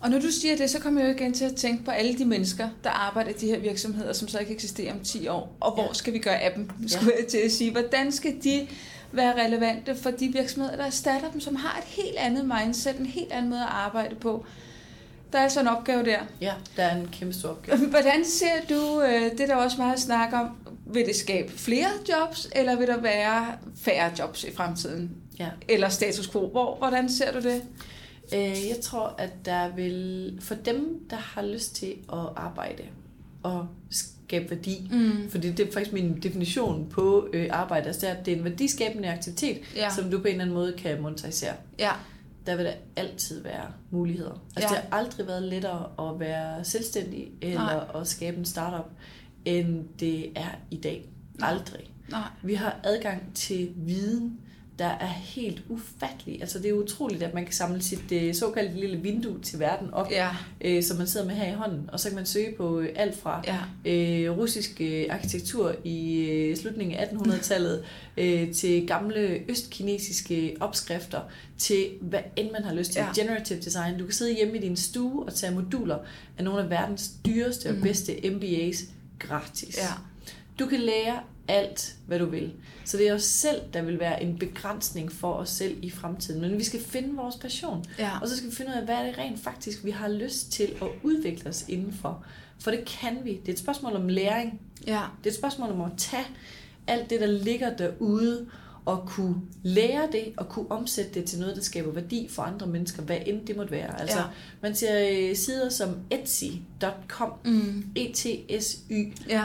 Og når du siger det, så kommer jeg jo igen til at tænke på alle de mennesker, der arbejder i de her virksomheder, som så ikke eksisterer om 10 år. Og hvor Ja. skal vi gøre af dem, skulle jeg til at sige. Hvordan skal de være relevante for de virksomheder, der erstatter dem, som har et helt andet mindset, en helt anden måde at arbejde på. Der er altså en opgave der. ja der er en kæmpe stor opgave. Hvordan ser du, øh, det er der også meget snak om, vil det skabe flere jobs, eller vil der være færre jobs i fremtiden? Ja. Eller status quo? Hvor, hvordan ser du det? Øh, Jeg tror, at der vil, for dem, der har lyst til at arbejde og skabe værdi, Mm. fordi det er faktisk min definition på øh, arbejde, altså det er, at det er en værdiskabende aktivitet, Ja. som du på en eller anden måde kan monetisere. Ja. Der vil der altid være muligheder. Altså Ja. det har aldrig været lettere at være selvstændig eller Nej. at skabe en startup, end det er i dag. Aldrig. Nej. Vi har adgang til viden, der er helt ufattelig. Altså det er utroligt, at man kan samle sit øh, såkaldte lille vindue til verden op, Ja. øh, som man sidder med her i hånden, og så kan man søge på øh, alt fra Ja. øh, russisk øh, arkitektur i øh, slutningen af 1800-tallet øh, til gamle østkinesiske opskrifter til hvad end man har lyst til. Ja. Generative design. Du kan sidde hjemme i din stue og tage moduler af nogle af verdens dyreste og Mhm. bedste MBA's gratis. Ja. Du kan lære alt, hvad du vil. Så det er os selv, der vil være en begrænsning for os selv i fremtiden. Men vi skal finde vores passion. Ja. Og så skal vi finde ud af, hvad er det rent faktisk, vi har lyst til at udvikle os indenfor. For det kan vi. Det er et spørgsmål om læring. Ja. Det er et spørgsmål om at tage alt det, der ligger derude, og kunne lære det, og kunne omsætte det til noget, der skaber værdi for andre mennesker, hvad end det måtte være. Altså, Ja. man ser øh, sider som etsy.com, Mm. etsy.com, Ja.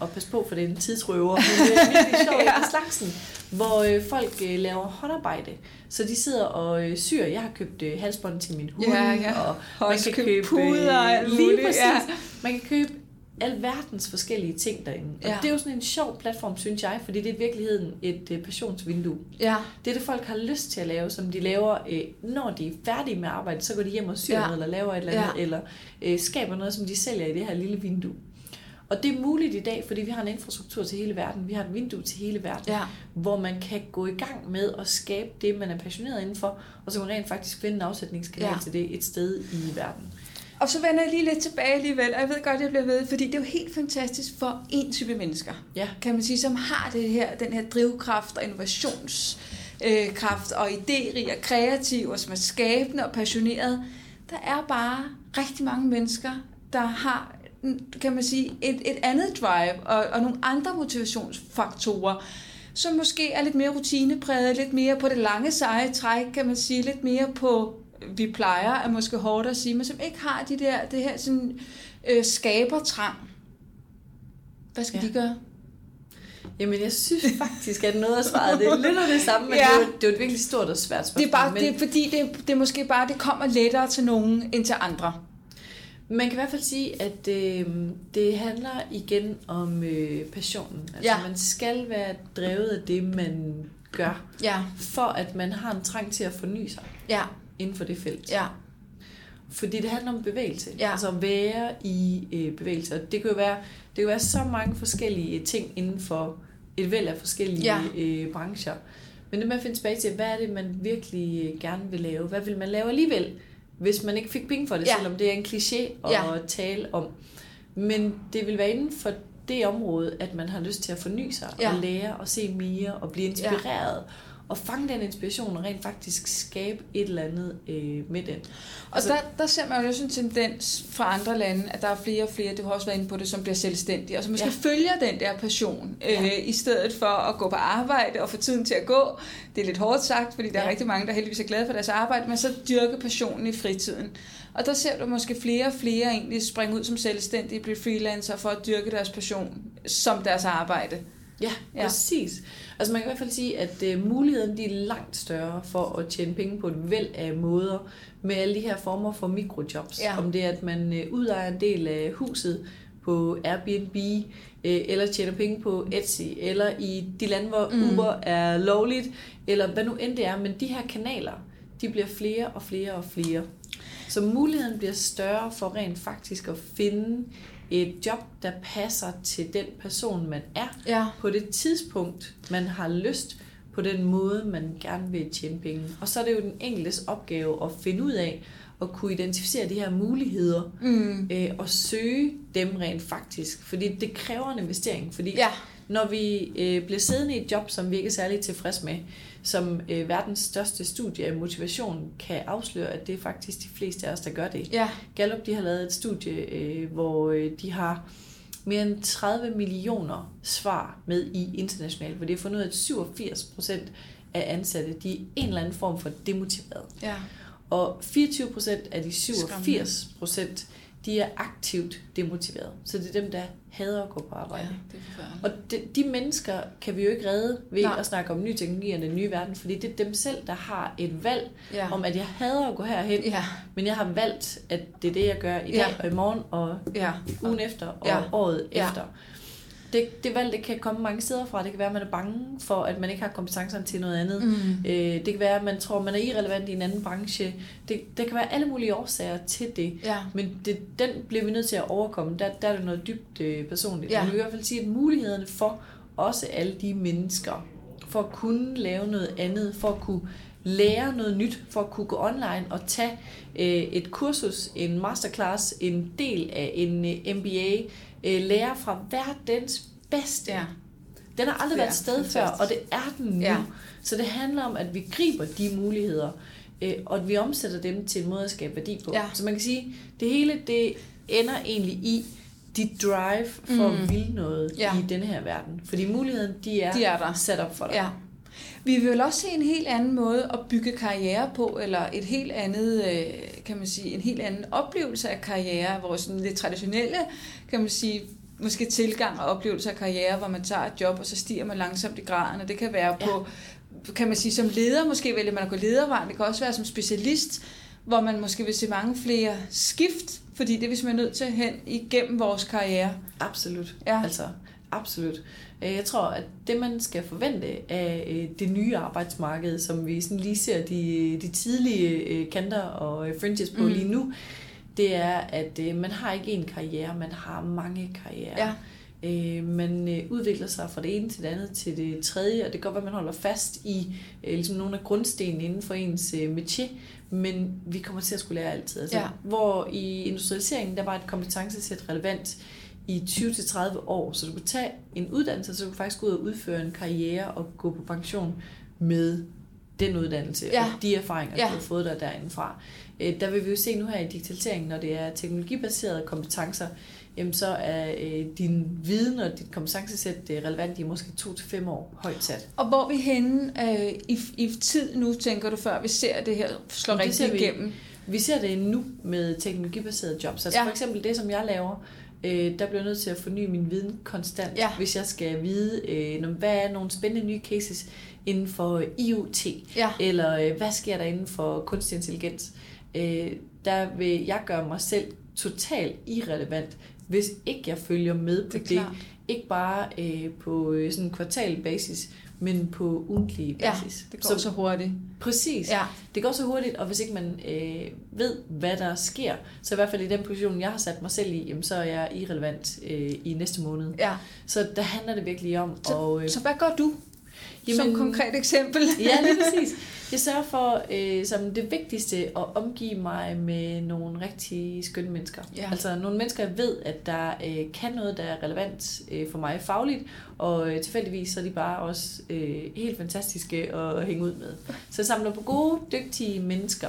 og pas på, for det er en tidsrøver, men det er virkelig sjovt Ja. slagsen, hvor øh, folk øh, laver håndarbejde. Så de sidder og øh, syr. Jeg har købt øh, halsbånd til min hund, Ja, ja. og man også kan købe puder lige præcis. ja. Man kan købe alverdens forskellige ting derinde. Og Ja. det er jo sådan en sjov platform, synes jeg, fordi det er i virkeligheden et øh, passionsvindue. Ja, Det er det, folk har lyst til at lave, som de laver, øh, når de er færdige med arbejde, så går de hjem og syr Ja. noget, eller laver et eller andet, Ja. eller øh, skaber noget, som de sælger i det her lille vindue. Og det er muligt i dag, fordi vi har en infrastruktur til hele verden. Vi har et vindue til hele verden, ja, hvor man kan gå i gang med at skabe det, man er passioneret indenfor, og så kan man rent faktisk finde en afsætningskanal ja. til det et sted i verden. Og så vender jeg lige lidt tilbage alligevel, og jeg ved godt, jeg bliver ved, fordi det er jo helt fantastisk for en type mennesker, Ja. kan man sige, som har det her, den her drivkraft og innovationskraft og idérig og kreativ, og som er skabende og passioneret. Der er bare rigtig mange mennesker, der har kan man sige, et, et andet drive og, og nogle andre motivationsfaktorer, som måske er lidt mere rutinepræget, lidt mere på det lange seje træk, kan man sige, lidt mere på, vi plejer, er måske hårdt at sige, men som ikke har de der, det her sådan, øh, skabertrang. Hvad skal ja. De gøre? Jamen, jeg synes faktisk, at noget af svaret det er lidt af det samme, men Ja. ja. det, er jo, det er jo et virkelig stort og svært spørgsmål. Det er bare, men det er, fordi det, det er måske bare, det kommer lettere til nogen end til andre. man kan i hvert fald sige, at øh, det handler igen om øh, passionen. Altså, Ja. man skal være drevet af det, man gør, Ja, for at man har en trang til at forny sig ja, inden for det felt. ja, Fordi det handler om bevægelse. Ja. Altså at være i øh, bevægelse. Og det kan jo være, det kan være så mange forskellige ting inden for et væld af forskellige Ja. øh, brancher. Men det med at finde tilbage til, hvad er det, man virkelig øh, gerne vil lave? Hvad vil man lave alligevel, hvis man ikke fik penge for det, Ja. selvom det er en kliché at Ja. tale om. Men det vil være inden for det område, at man har lyst til at forny sig ja. og lære og se mere og blive inspireret. Ja. Og fange den inspiration og rent faktisk skabe et eller andet øh, med den. Og altså, der, der ser man jo også en tendens fra andre lande, at der er flere og flere, du har også været inde på det, som bliver selvstændige, og som måske ja. Følger den der passion, ja. Ja. øh, i stedet for at gå på arbejde og få tiden til at gå. Det er lidt hårdt sagt, fordi der ja. er rigtig mange, der heldigvis er glade for deres arbejde, men så dyrke passionen i fritiden. Og der ser du måske flere og flere egentlig springe ud som selvstændige, blive freelancer for at dyrke deres passion som deres arbejde. Ja, Ja. præcis. Altså man kan i hvert fald sige, at uh, muligheden de er langt større for at tjene penge på et væld af måder med alle de her former for mikrojobs. Ja. Om det er, at man uh, udlejer en del af huset på Airbnb, uh, eller tjener penge på Etsy, eller i de lande, hvor mm. Uber er lovligt, eller hvad nu end det er. Men de her kanaler, de bliver flere og flere og flere. Så muligheden bliver større for rent faktisk at finde et job, der passer til den person, man er, Ja. på det tidspunkt, man har lyst, på den måde, man gerne vil tjene penge. Og så er det jo den enkeltes opgave at finde ud af, at kunne identificere de her muligheder, Mm. øh, og søge dem rent faktisk. Fordi det kræver en investering. Fordi Ja. når vi øh, bliver siddende i et job, som vi ikke er særlig tilfreds med, som øh, verdens største studie af motivation kan afsløre, at det er faktisk de fleste af os, der gør det. Ja. Gallup de har lavet et studie, øh, hvor øh, de har mere end 30 millioner svar med i internationalt, hvor de har fundet ud af, at 87 procent af ansatte, de er en eller anden form for demotiveret. Ja. Og 24 procent af de 87 procent, de er aktivt demotiveret. Så det er dem, der hader at gå på ja, arbejde. det er. Og de, de mennesker kan vi jo ikke redde ved Nej. At snakke om ny teknologi og den nye verden, fordi det er dem selv, der har et valg Ja. om, at jeg hader at gå herhen, Ja. men jeg har valgt, at det er det, jeg gør i dag Ja. og i morgen og Ja. ugen efter og Ja. ja. året Ja. ja. efter. Det, det valg det kan komme mange steder fra. Det kan være, at man er bange for, at man ikke har kompetencerne til noget andet. Mm. Øh, det kan være, at man tror, at man er irrelevant i en anden branche. Det, der kan være alle mulige årsager til det. Ja. Men det, den bliver vi nødt til at overkomme. Der, der er det noget dybt øh, personligt. Ja. Men vi kan i hvert fald sige, at mulighederne for også alle de mennesker, for at kunne lave noget andet, for at kunne lære noget nyt, for at kunne gå online og tage øh, et kursus, en masterclass, en del af en øh, MBA, øh, lære fra verdens bedste. Ja. Den har aldrig været et sted fantastisk. før, og det er den nu. Ja. Så det handler om, at vi griber de muligheder, øh, og at vi omsætter dem til en måde at skabe værdi på. Ja. Så man kan sige, det hele det ender egentlig i dit drive for Mm. at ville noget Ja. i denne her verden. Fordi muligheden, de er, De er der. sat op for dig. Ja. Vi vil også se en helt anden måde at bygge karriere på, eller et helt andet, øh, kan man sige, en helt anden oplevelse af karriere, hvor sådan lidt traditionelle, kan man sige, måske tilgang og oplevelse af karriere, hvor man tager et job, og så stiger man langsomt i graden, og det kan være på, kan man sige, som leder, måske vælger man at gå ledervejen, det kan også være som specialist, hvor man måske vil se mange flere skift, fordi det er vi simpelthen nødt til hen igennem vores karriere. Absolut. Ja. Altså, absolut. Øh, Jeg tror, at det, man skal forvente af øh, det nye arbejdsmarked, som vi sådan lige ser de, de tidlige øh, kanter og fringes på Mm. lige nu, det er, at man har ikke én karriere, man har mange karrierer. Ja. Øh, man øh, udvikler sig fra det ene til det andet til det tredje, og det kan godt være, at man holder fast i øh, ligesom nogle af grundstenene inden for ens øh, men vi kommer til at skulle lære altid. Altså, Ja. Hvor i industrialiseringen, der var et kompetencesæt relevant i 20-30 år, så du kunne tage en uddannelse, så du kunne faktisk gå ud og udføre en karriere og gå på pension med den uddannelse Ja. og de erfaringer, Ja. du har fået der derindefra. Øh, Der vil vi jo se nu her i digitaliseringen, når det er teknologibaserede kompetencer, jamen så er øh, din viden og dit kompetencesæt øh, relevant i måske 2-5 år højt sat. Og hvor er vi henne øh, i, i tid nu, tænker du, før vi ser det her slå rigtig ser vi. igennem? Vi ser det nu med teknologibaserede jobs. Altså ja. for eksempel det, som jeg laver, øh, der bliver jeg nødt til at forny min viden konstant, Ja. hvis jeg skal vide, øh, hvad er nogle spændende nye cases inden for IoT, Ja. eller øh, hvad sker der inden for kunstig intelligens. Øh, der vil jeg gøre mig selv totalt irrelevant, hvis ikke jeg følger med på Det det. Ikke bare øh, på øh, sådan en kvartalbasis, men på ugentlig Ja, basis. det går så, så hurtigt. Præcis. Ja. Det går så hurtigt, og hvis ikke man øh, ved, hvad der sker, så i hvert fald i den position, jeg har sat mig selv i, jamen, så er jeg irrelevant øh, i næste måned. Ja. Så der handler det virkelig om at... Øh, Så hvad gør du? Jamen, som konkret eksempel. ja, lige præcis. Jeg sørger for, øh, som det vigtigste, at omgive mig med nogle rigtig skønne mennesker. Ja. Altså nogle mennesker, jeg ved, at der øh, kan noget, der er relevant øh, for mig fagligt, og øh, tilfældigvis så er de bare også øh, helt fantastiske at hænge ud med. Så jeg samler på gode, dygtige mennesker,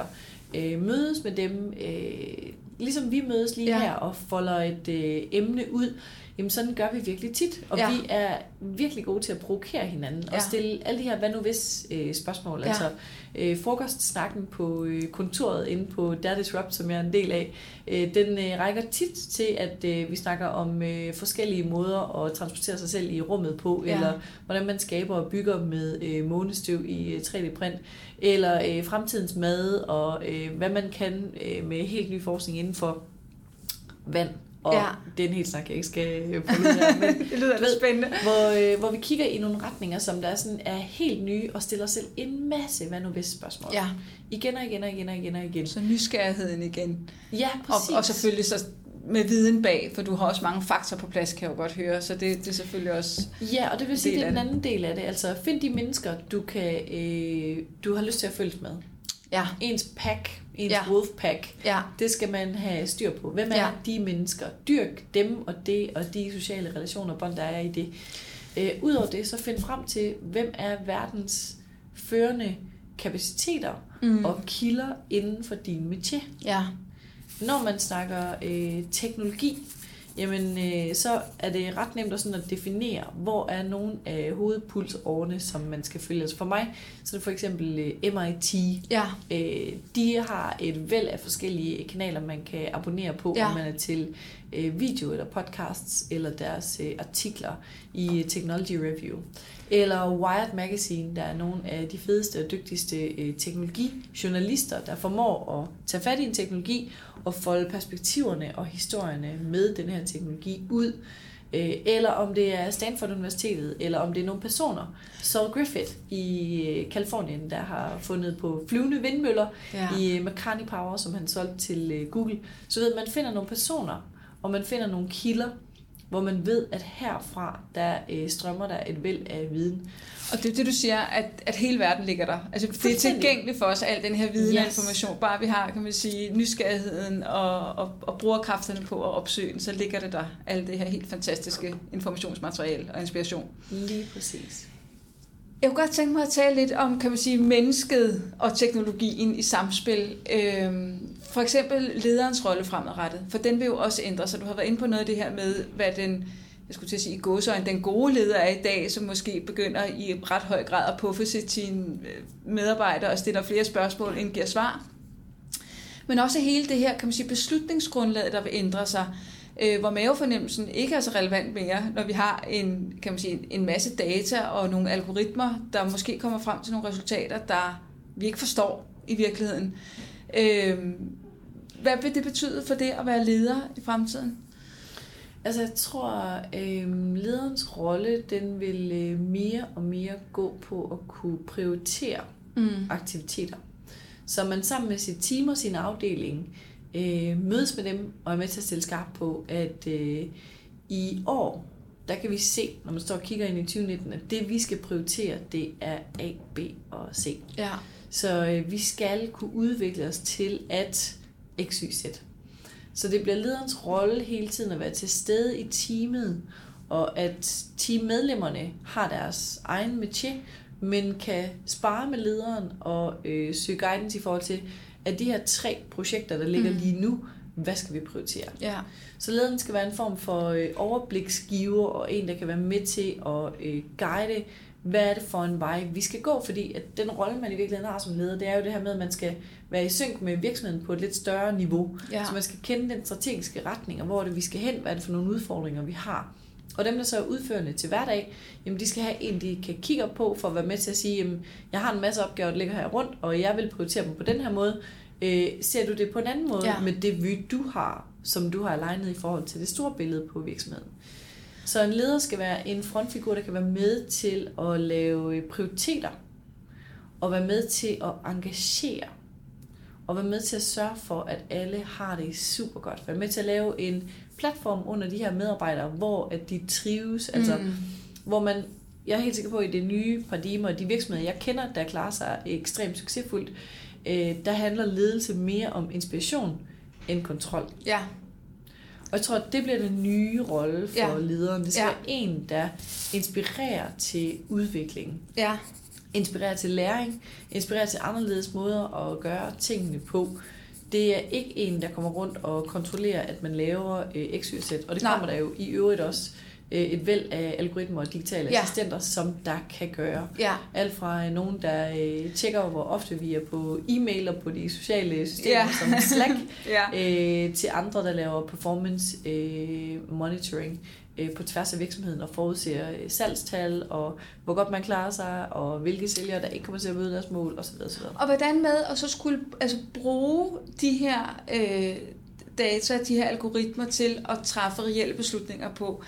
øh, mødes med dem, øh, ligesom vi mødes lige Ja. her og folder et øh, emne ud, jamen sådan gør vi virkelig tit. Og Ja. vi er virkelig gode til at provokere hinanden Ja. og stille alle de her hvad nu hvis øh, spørgsmål. Ja. Altså øh, frokostsnakken på øh, kontoret inde på Der Disrupt, som jeg er en del af, øh, den øh, rækker tit til, at øh, vi snakker om øh, forskellige måder at transportere sig selv i rummet på, Ja. ja. eller hvordan man skaber og bygger med øh, månestøv i øh, 3D-print, eller øh, fremtidens mad, og øh, hvad man kan øh, med helt ny forskning inden for vand. Og Ja. det er en helt snak, jeg ikke skal øh, få ud af, men det lyder Du lidt spændende. hvor, øh, hvor vi kigger i nogle retninger, som der er, sådan, er helt nye, og stiller selv en masse hvad nu hvis spørgsmål. Ja, Igen og igen og igen og igen og igen. så nysgerrigheden igen. Ja, præcis. Og, og selvfølgelig så med viden bag, for du har også mange fakta på plads, kan jeg jo godt høre, så det, det er selvfølgelig også... Ja, og det vil sige, det er den anden del af det. Altså, find de mennesker, du, kan, øh, du har lyst til at følges med. Ja, Ens pack, ens Ja. ja. wolf pack, ja, det skal man have styr på. Hvem er Ja. de mennesker? Dyrk dem og det og de sociale relationer, bånd, der er i det. Øh, Udover det, så find frem til, hvem er verdens førende kapaciteter mm. og kilder inden for din métier. ja, Når man snakker øh, teknologi, jamen øh, så er det ret nemt at, sådan at definere, hvor er nogle af hovedpulsårene, som man skal følge. Altså for mig, så er det for eksempel øh, MIT. ja, Øh, de har et væld af forskellige kanaler, man kan abonnere på, Ja. om man er til øh, video eller podcasts, eller deres øh, artikler i Technology Review. Eller Wired Magazine, der er nogle af de fedeste og dygtigste øh, teknologijournalister, der formår at tage fat i en teknologi og folde perspektiverne og historierne med den her teknologi ud. Øh, eller om det er Stanford Universitetet, eller om det er nogle personer. Saul Griffith i øh, Kalifornien, der har fundet på flyvende vindmøller ja. i øh, Makani Power, som han solgte til øh, Google. Så ved man finder nogle personer, og man finder nogle kilder, hvor man ved, at herfra, der øh, strømmer der et væld af viden. Og det er det, du siger, at, at hele verden ligger der. Altså, det er tilgængeligt for os, al den her viden og Yes. information. Bare vi har, kan man sige, nysgerrigheden og, og, og bruger kræfterne på at opsøge den, så ligger det der, alt det her helt fantastiske informationsmateriale og inspiration. Lige præcis. Jeg kunne godt tænke mig at tale lidt om, kan man sige, mennesket og teknologien i samspil. Øhm, for eksempel lederens rolle fremadrettet, for den vil jo også ændre sig. Du har været inde på noget af det her med, hvad den, jeg skulle til at sige i den gode leder er i dag, som måske begynder i ret høj grad at puffe sit sine øh, medarbejdere og stiller flere spørgsmål, end giver svar. Men også hele det her, kan man sige, beslutningsgrundlaget, der vil ændre sig øh, hvor mavefornemmelsen ikke er så relevant mere, når vi har en, kan man sige, en masse data og nogle algoritmer, der måske kommer frem til nogle resultater, der vi ikke forstår i virkeligheden. Øh, hvad vil det betyde for det at være leder i fremtiden? Altså jeg tror, øh, lederens rolle, den vil øh, mere og mere gå på at kunne prioritere mm. aktiviteter. Så man sammen med sit team og sin afdeling øh, mødes med dem og er med til at stille skarp på, at øh, i år, der kan vi se, når man står og kigger ind i 2019, at det vi skal prioritere, det er A, B og C. Ja. Så øh, vi skal kunne udvikle os til at X, Y, Z. Så det bliver lederens rolle hele tiden at være til stede i teamet, og at teammedlemmerne har deres egen métier, men kan spare med lederen og øh, søge guidance i forhold til, at de her tre projekter, der ligger mm. lige nu, hvad skal vi prioritere? Ja. Så lederen skal være en form for øh, overbliksgiver, og en, der kan være med til at øh, guide, hvad er det for en vej, vi skal gå, fordi at den rolle, man i virkeligheden har som leder, det er jo det her med, at man skal være i synk med virksomheden på et lidt større niveau. Ja. Så man skal kende den strategiske retning, og hvor det vi skal hen, hvad er det for nogle udfordringer, vi har. Og dem, der så er udførende til hverdag, jamen de skal have en, de kan kigge op på, for at være med til at sige, jamen, jeg har en masse opgaver, der ligger her rundt, og jeg vil prioritere dem på den her måde. Øh, ser du det på en anden måde Ja. med det vy, du har, som du har alignet i forhold til det store billede på virksomheden? Så en leder skal være en frontfigur, der kan være med til at lave prioriteter, og være med til at engagere, og være med til at sørge for, at alle har det super godt. Være med til at lave en platform under de her medarbejdere, hvor at de trives, altså Mm. hvor man, jeg er helt sikker på, at i det nye paradigme, og de virksomheder, jeg kender, der klarer sig ekstremt succesfuldt, øh, der handler ledelse mere om inspiration end kontrol. Ja. Og jeg tror, at det bliver den nye rolle for Ja. lederen. Det skal ja. være en, der inspirerer til udvikling, Ja. inspirerer til læring, inspirerer til anderledes måder at gøre tingene på. Det er ikke en, der kommer rundt og kontrollerer, at man laver øh, X, Y, Z. Og det Nej. kommer der jo i øvrigt også øh, et væld af algoritmer og digitale Ja. assistenter, som der kan gøre. Ja. Alt fra øh, nogen, der øh, tjekker, hvor ofte vi er på e-mail og på de sociale systemer ja. som Slack, Ja. øh, til andre, der laver performance øh, monitoring øh, på tværs af virksomheden og forudser øh, salgstal og hvor godt man klarer sig og hvilke sælgere, der ikke kommer til at møde deres mål osv. osv. Og hvordan med at så skulle altså, bruge de her øh, data, de her algoritmer til at træffe reelle beslutninger på.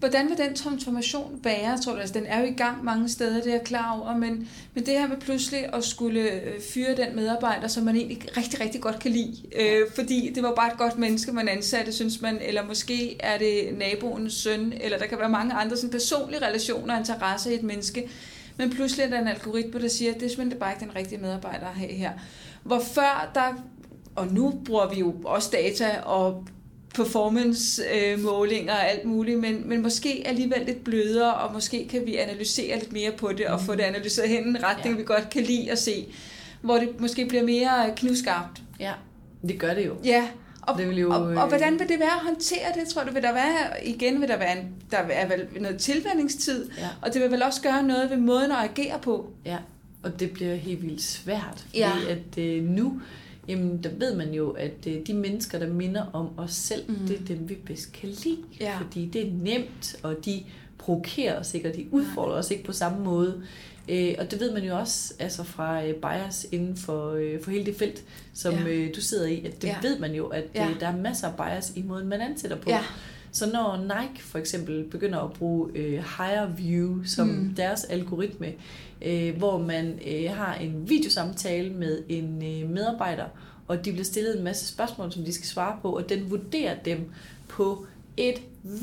Hvordan vil den transformation være, tror du? Altså, den er jo i gang mange steder, det er jeg klar over, men, men det her med pludselig at skulle øh, fyre den medarbejder, som man egentlig rigtig, rigtig godt kan lide, øh, fordi det var bare et godt menneske, man ansatte, synes man, eller måske er det naboens søn, eller der kan være mange andre sådan personlige relationer og interesser i et menneske, men pludselig er der en algoritme, der siger, at det er simpelthen bare ikke den rigtige medarbejder at have her. Hvor før der, og nu bruger vi jo også data og performance-målinger og alt muligt, men, men måske alligevel lidt blødere, og måske kan vi analysere lidt mere på det, og få det analyseret hen i en retning, ja. Vi godt kan lide at se, hvor det måske bliver mere knivskarpt. Ja, det gør det jo. Ja, og, Det vil jo, og, og øh, hvordan vil det være at håndtere det, tror du? Vil der være, igen vil der være, en, der er vel noget tilvændingstid, Ja. og det vil vel også gøre noget ved måden at agere på. Ja, og det bliver helt vildt svært, fordi Ja. at øh, nu, jamen, der ved man jo, at de mennesker, der minder om os selv, Mm. det er dem, vi bedst kan lide. Ja. Fordi det er nemt, og de provokerer os ikke, og de udfordrer os ikke på samme måde. Øh, og det ved man jo også altså fra øh, bias inden for, øh, for hele det felt, som Ja. øh, du sidder i. At det Ja. ja. ved man jo, at Ja. øh, der er masser af bias i måden, man ansætter på. Ja. Så når Nike for eksempel begynder at bruge øh, Higher View som Mm. deres algoritme, øh, hvor man øh, har en videosamtale med en øh, medarbejder, og de bliver stillet en masse spørgsmål, som de skal svare på, og den vurderer dem på et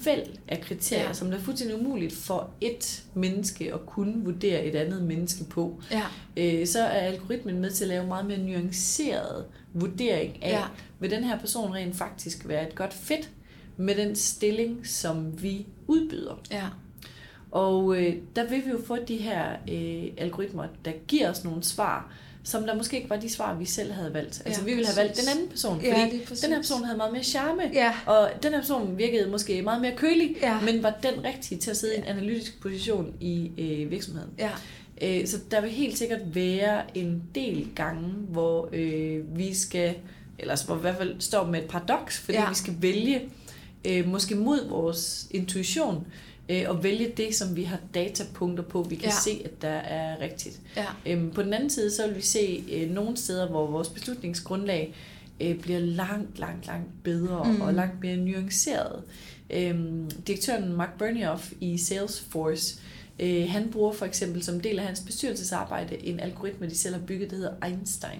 væld af kriterier, Ja. som det er fuldstændig umuligt for et menneske at kunne vurdere et andet menneske på. Ja, Øh, så er algoritmen med til at lave meget mere nuanceret vurdering af, ja. vil den her person rent faktisk være et godt fit med den stilling, som vi udbyder. ja, Og øh, der vil vi jo få de her øh, algoritmer, der giver os nogle svar, som der måske ikke var de svar, vi selv havde valgt. Altså Ja, vi ville have valgt den anden person, Ja, fordi præcis. den her person havde meget mere charme, ja, og den her person virkede måske meget mere kølig, Ja. men var den rigtige til at sidde i en analytisk position i øh, virksomheden. ja, Øh, Så der vil helt sikkert være en del gange, hvor øh, vi skal, eller hvor i hvert fald står med et paradoks, fordi Ja. ja. vi skal vælge, øh, måske mod vores intuition, øh, og vælge det, som vi har datapunkter på, vi kan Ja. se, at der er rigtigt. Ja. Øhm, på den anden side, så vil vi se øh, nogle steder, hvor vores beslutningsgrundlag øh, bliver langt, langt, langt bedre Mm. mm. og langt mere nuanceret. Øhm, direktøren Mark Bernioff i Salesforce, øh, han bruger for eksempel som del af hans bestyrelsesarbejde en algoritme, de selv har bygget, der hedder Einstein.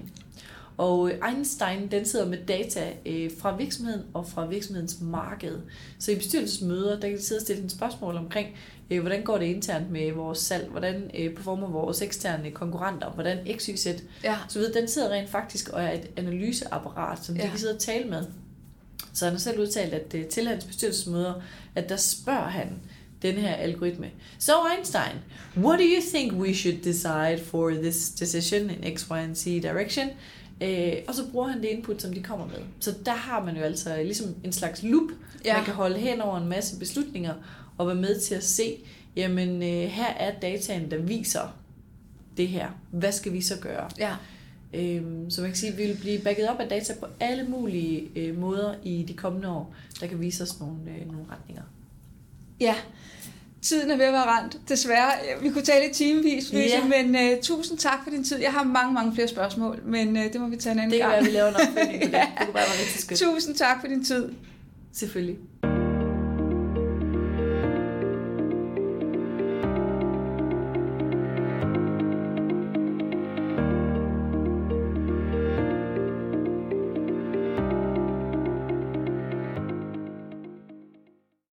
Og øh, Einstein, den sidder med data øh, fra virksomheden og fra virksomhedens marked. Så i bestyrelsesmøder, der kan de sidde og stille en spørgsmål omkring, øh, hvordan går det internt med vores salg, hvordan performer vores eksterne konkurrenter, hvordan XYZ, Ja. så ved, den sidder rent faktisk og er et analyseapparat, som de Ja. kan sidde og tale med. Så han har selv udtalt, at til hans bestyrelsesmøder, at der spørger han den her algoritme. So Einstein, what do you think we should decide for this decision in X, Y, and Z direction? Øh, og så bruger han det input, som de kommer med. Så der har man jo altså ligesom en slags loop, Ja. man kan holde hen over en masse beslutninger, og være med til at se, jamen øh, her er dataen, der viser det her. Hvad skal vi så gøre? Ja. Øhm, så man kan sige, at vi vil blive backet op af data på alle mulige øh, måder i de kommende år, der kan vise os nogle, øh, nogle retninger. Ja, tiden er ved at være rent. Desværre, vi kunne tale i timevis, Louise, Ja. men uh, tusind tak for din tid. Jeg har mange, mange flere spørgsmål, men uh, det må vi tage en anden Det kan gang. være, at vi laver en opfølgning på det. Det kunne bare være rigtig skønt. Tusind tak for din tid. Selvfølgelig.